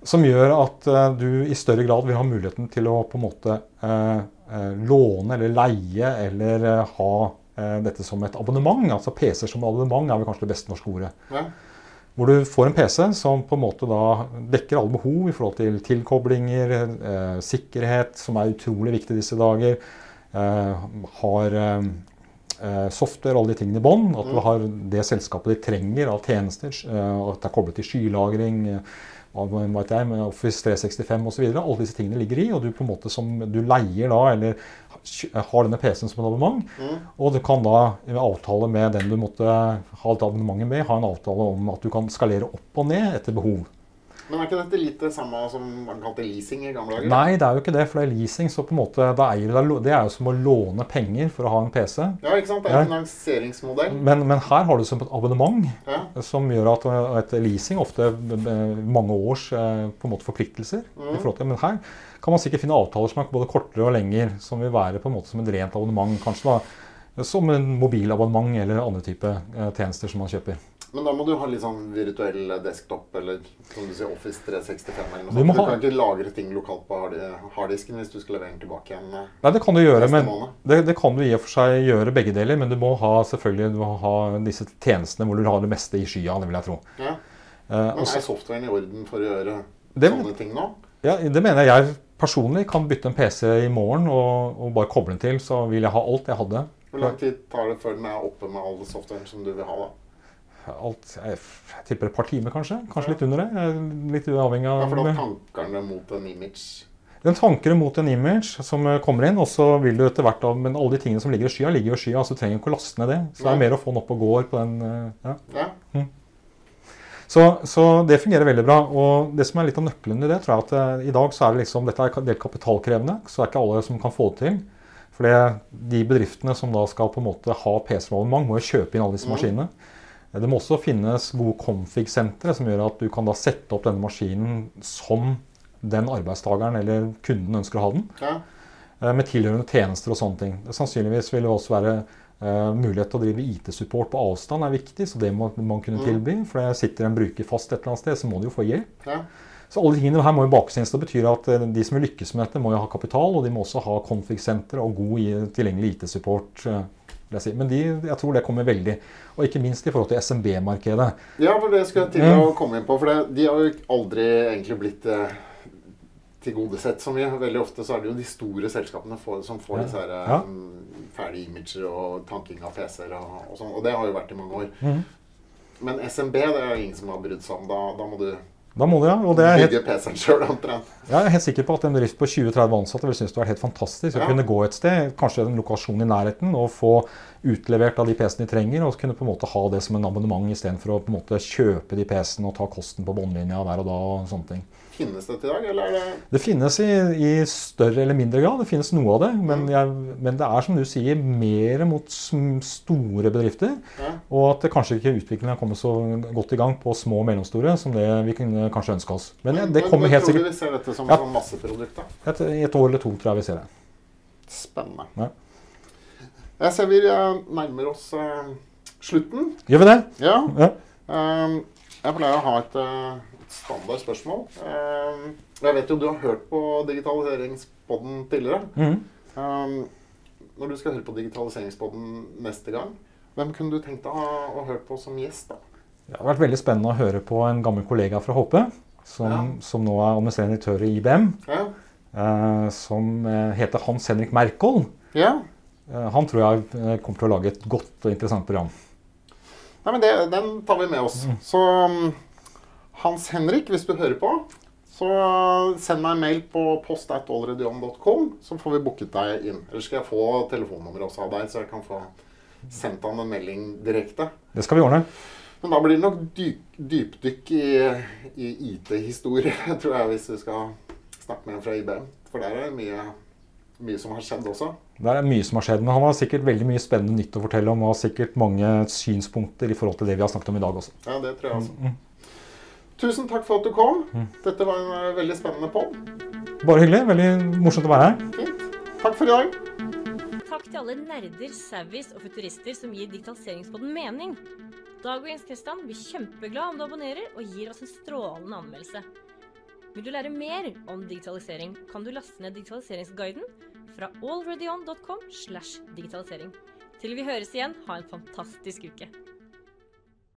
Som gjør at eh, du i større grad vil ha muligheten til å på en måte eh, eh, låne eller leie eller eh, ha eh, dette som et abonnement. Altså PC som abonnement er vel kanskje det beste norske ordet. Ja. Hvor du får en PC som på en måte da dekker alle behov i forhold til tilkoblinger, eh, sikkerhet, som er utrolig viktig disse dager, eh, har eh, eh, software alle de tingene i bånn. At du har det selskapet de trenger av tjenester, eh, at det er koblet til skylagring, eh, av med Office 365 osv. Alle disse tingene ligger i, og du på en måte som du leier da, eller har denne PC-en som et abonnement. Og du kan da med avtale med den du måtte ha et abonnement med, ha en avtale om at du kan skalere opp og ned etter behov. Men er ikke dette litt det samme som man kalte leasing i gamle dager? Nei, det er jo ikke det, for det er leasing. Så på en måte, da eier du Det er jo som å låne penger for å ha en PC. Ja, ikke sant? Det er en finansieringsmodell. Men, men her har du som et abonnement, Ja. som gjør at et leasing ofte eh, mange års eh, på en måte forpliktelser. i forhold til, Men her kan man sikkert finne avtaler som er både kortere og lengre, som vil være på en måte som et rent abonnement. Kanskje da som en mobilabonnement eller andre type eh, tjenester som man kjøper. Men da må du ha litt sånn virtuell desktop, eller som du sier, Office 365 eller noe sånt. Du, Du ha- kan ikke lagre ting lokalt på harddisken hvis du skal levere den tilbake igjen. eh. Nei, det kan du gjøre, men det, det kan du i og for seg gjøre begge deler. Men du må ha selvfølgelig du må ha disse tjenestene hvor du har det meste i skya, det vil jeg tro. Ja. Eh, Men er softwaren i orden for å gjøre Det- sånne ting nå? Ja, det mener. Jeg personlig kan bytte en PC i morgen og, og bare koble den til, så vil jeg ha alt jeg hadde. Hvor lang tid tar det før den er oppe med all softwaren som du vil ha? da? Alt, jeg, tipper et par timer, kanskje. Kanskje litt under det. Litt avhengig Ja, av for da tanker den mot en image. Den tanker mot en image som eh, kommer inn, og så vil du etter hvert da, Men alle de tingene som ligger i skya, ligger jo i skya, så du trenger ikke å laste ned det. Så det er mer å få den opp og går på den. eh, ja. Ja. Så, så det fungerer veldig bra. Og det som er litt av nøkkelen i det, tror jeg at eh, i dag så er det liksom Dette er delt del kapitalkrevende, så det er ikke alle som kan få det til. For de bedriftene som da skal på en måte ha PC-abonnement, må jo kjøpe inn alle disse maskinene. Eh, Det må også finnes gode config-sentre som gjør at du kan da sette opp denne maskinen som den arbeidstakeren eller kunden ønsker å ha den. ja. Eh, Med tilhørende tjenester og sånne ting. Sannsynligvis vil det også være Uh, mulighet til å drive IT-support på avstand er viktig, så det må man kunne tilby. For sitter en bruker fast et eller annet sted, så må de jo få hjelp. ja. Så alle tingene her må jo bakes Det betyr at de som vil lykkes med dette, må jo ha kapital, og de må også ha config-senter og god tilgjengelig IT-support. jeg si. Men de, jeg tror det kommer veldig. Og ikke minst i forhold til SMB-markedet. Ja, for det skulle jeg til Mm. å komme inn på. For det, de har jo aldri egentlig blitt eh, tilgodesett så mye. Veldig ofte så er det jo de store selskapene for, som får Ja. disse her, Ja. ferdige imager og tanking av PC-er og, og sånn. Og det har jo vært i mange år. Mm. Men SMB det er jo ingen som har brydd seg om. Da, da må du Da må du, ja. Og det er helt, PC-en sjøl omtrent. jeg er helt sikker på at en bedrift på 20-30 ansatte vil synes det var helt fantastisk å Ja. kunne gå et sted, kanskje en lokasjon i nærheten, og få utlevert av de PC-ene de trenger, og kunne på en måte ha det som en abonnement istedenfor å på en måte kjøpe de PC-ene og ta kosten på båndlinja der og da. og sånne ting. Finnes dette i dag, eller er det Det finnes i, i større eller mindre grad. Det finnes noe av det. Men, jeg, men det er som du sier, mer mot store bedrifter. ja. Og at kanskje ikke utviklingen har kommet så godt i gang på små og mellomstore som det vi kunne kanskje ønske oss. Men det, det Men- kommer men helt tror du vi ser dette som Ja. sånn masseprodukt? da? et, et år eller to tror jeg vi ser det. Spennende. Ja. Jeg ser vi eh, nærmer oss uh, slutten. Gjør vi det? Ja. Ja. Um, jeg pleier å ha et, uh, standard spørsmål. Ehm, jeg vet jo du har hørt på Digitaliseringspodden tidligere. Ehm, når du skal høre på Digitaliseringspodden neste gang, hvem kunne du tenkt deg å å høre på som gjest? da? Det har vært veldig spennende å høre på en gammel kollega fra HP, som, Ja. som nå er administrerende direktør i IBM, Ja? eh, som eh, heter Hans Henrik Merkol. ja? Eh, han tror jeg kommer til å lage et godt og interessant program. Nei, men det, Den tar vi med oss. Så um, Hans Henrik, hvis du hører på, så send meg en mail på post.alreadyon.com, så får vi booket deg inn. Eller skal jeg få telefonnummeret også av deg, så jeg kan få sendt han en melding direkte. Det skal vi ordne. Men da blir det nok dyp, dypdykk i, i IT-historie, tror jeg, hvis vi skal snakke med en fra IBM. For der er det mye, mye som har skjedd også. Det er mye som har skjedd, men han har sikkert veldig mye spennende nytt å fortelle om, og har sikkert mange synspunkter i forhold til det vi har snakket om i dag også. Ja, det tror jeg også. Tusen takk for at du kom. Dette var en uh, veldig spennende pod. Bare hyggelig. Veldig morsomt å være her. Fint. Takk for i dag. Takk til alle nerder, savvies og futurister som gir digitaliseringspodden mening. Dag og Jens Kristian blir kjempeglad om du abonnerer og gir oss en strålende anmeldelse. Vil du lære mer om digitalisering, kan du laste ned digitaliseringsguiden fra allreadyon.com slash digitalisering. Til vi høres igjen, ha en fantastisk uke.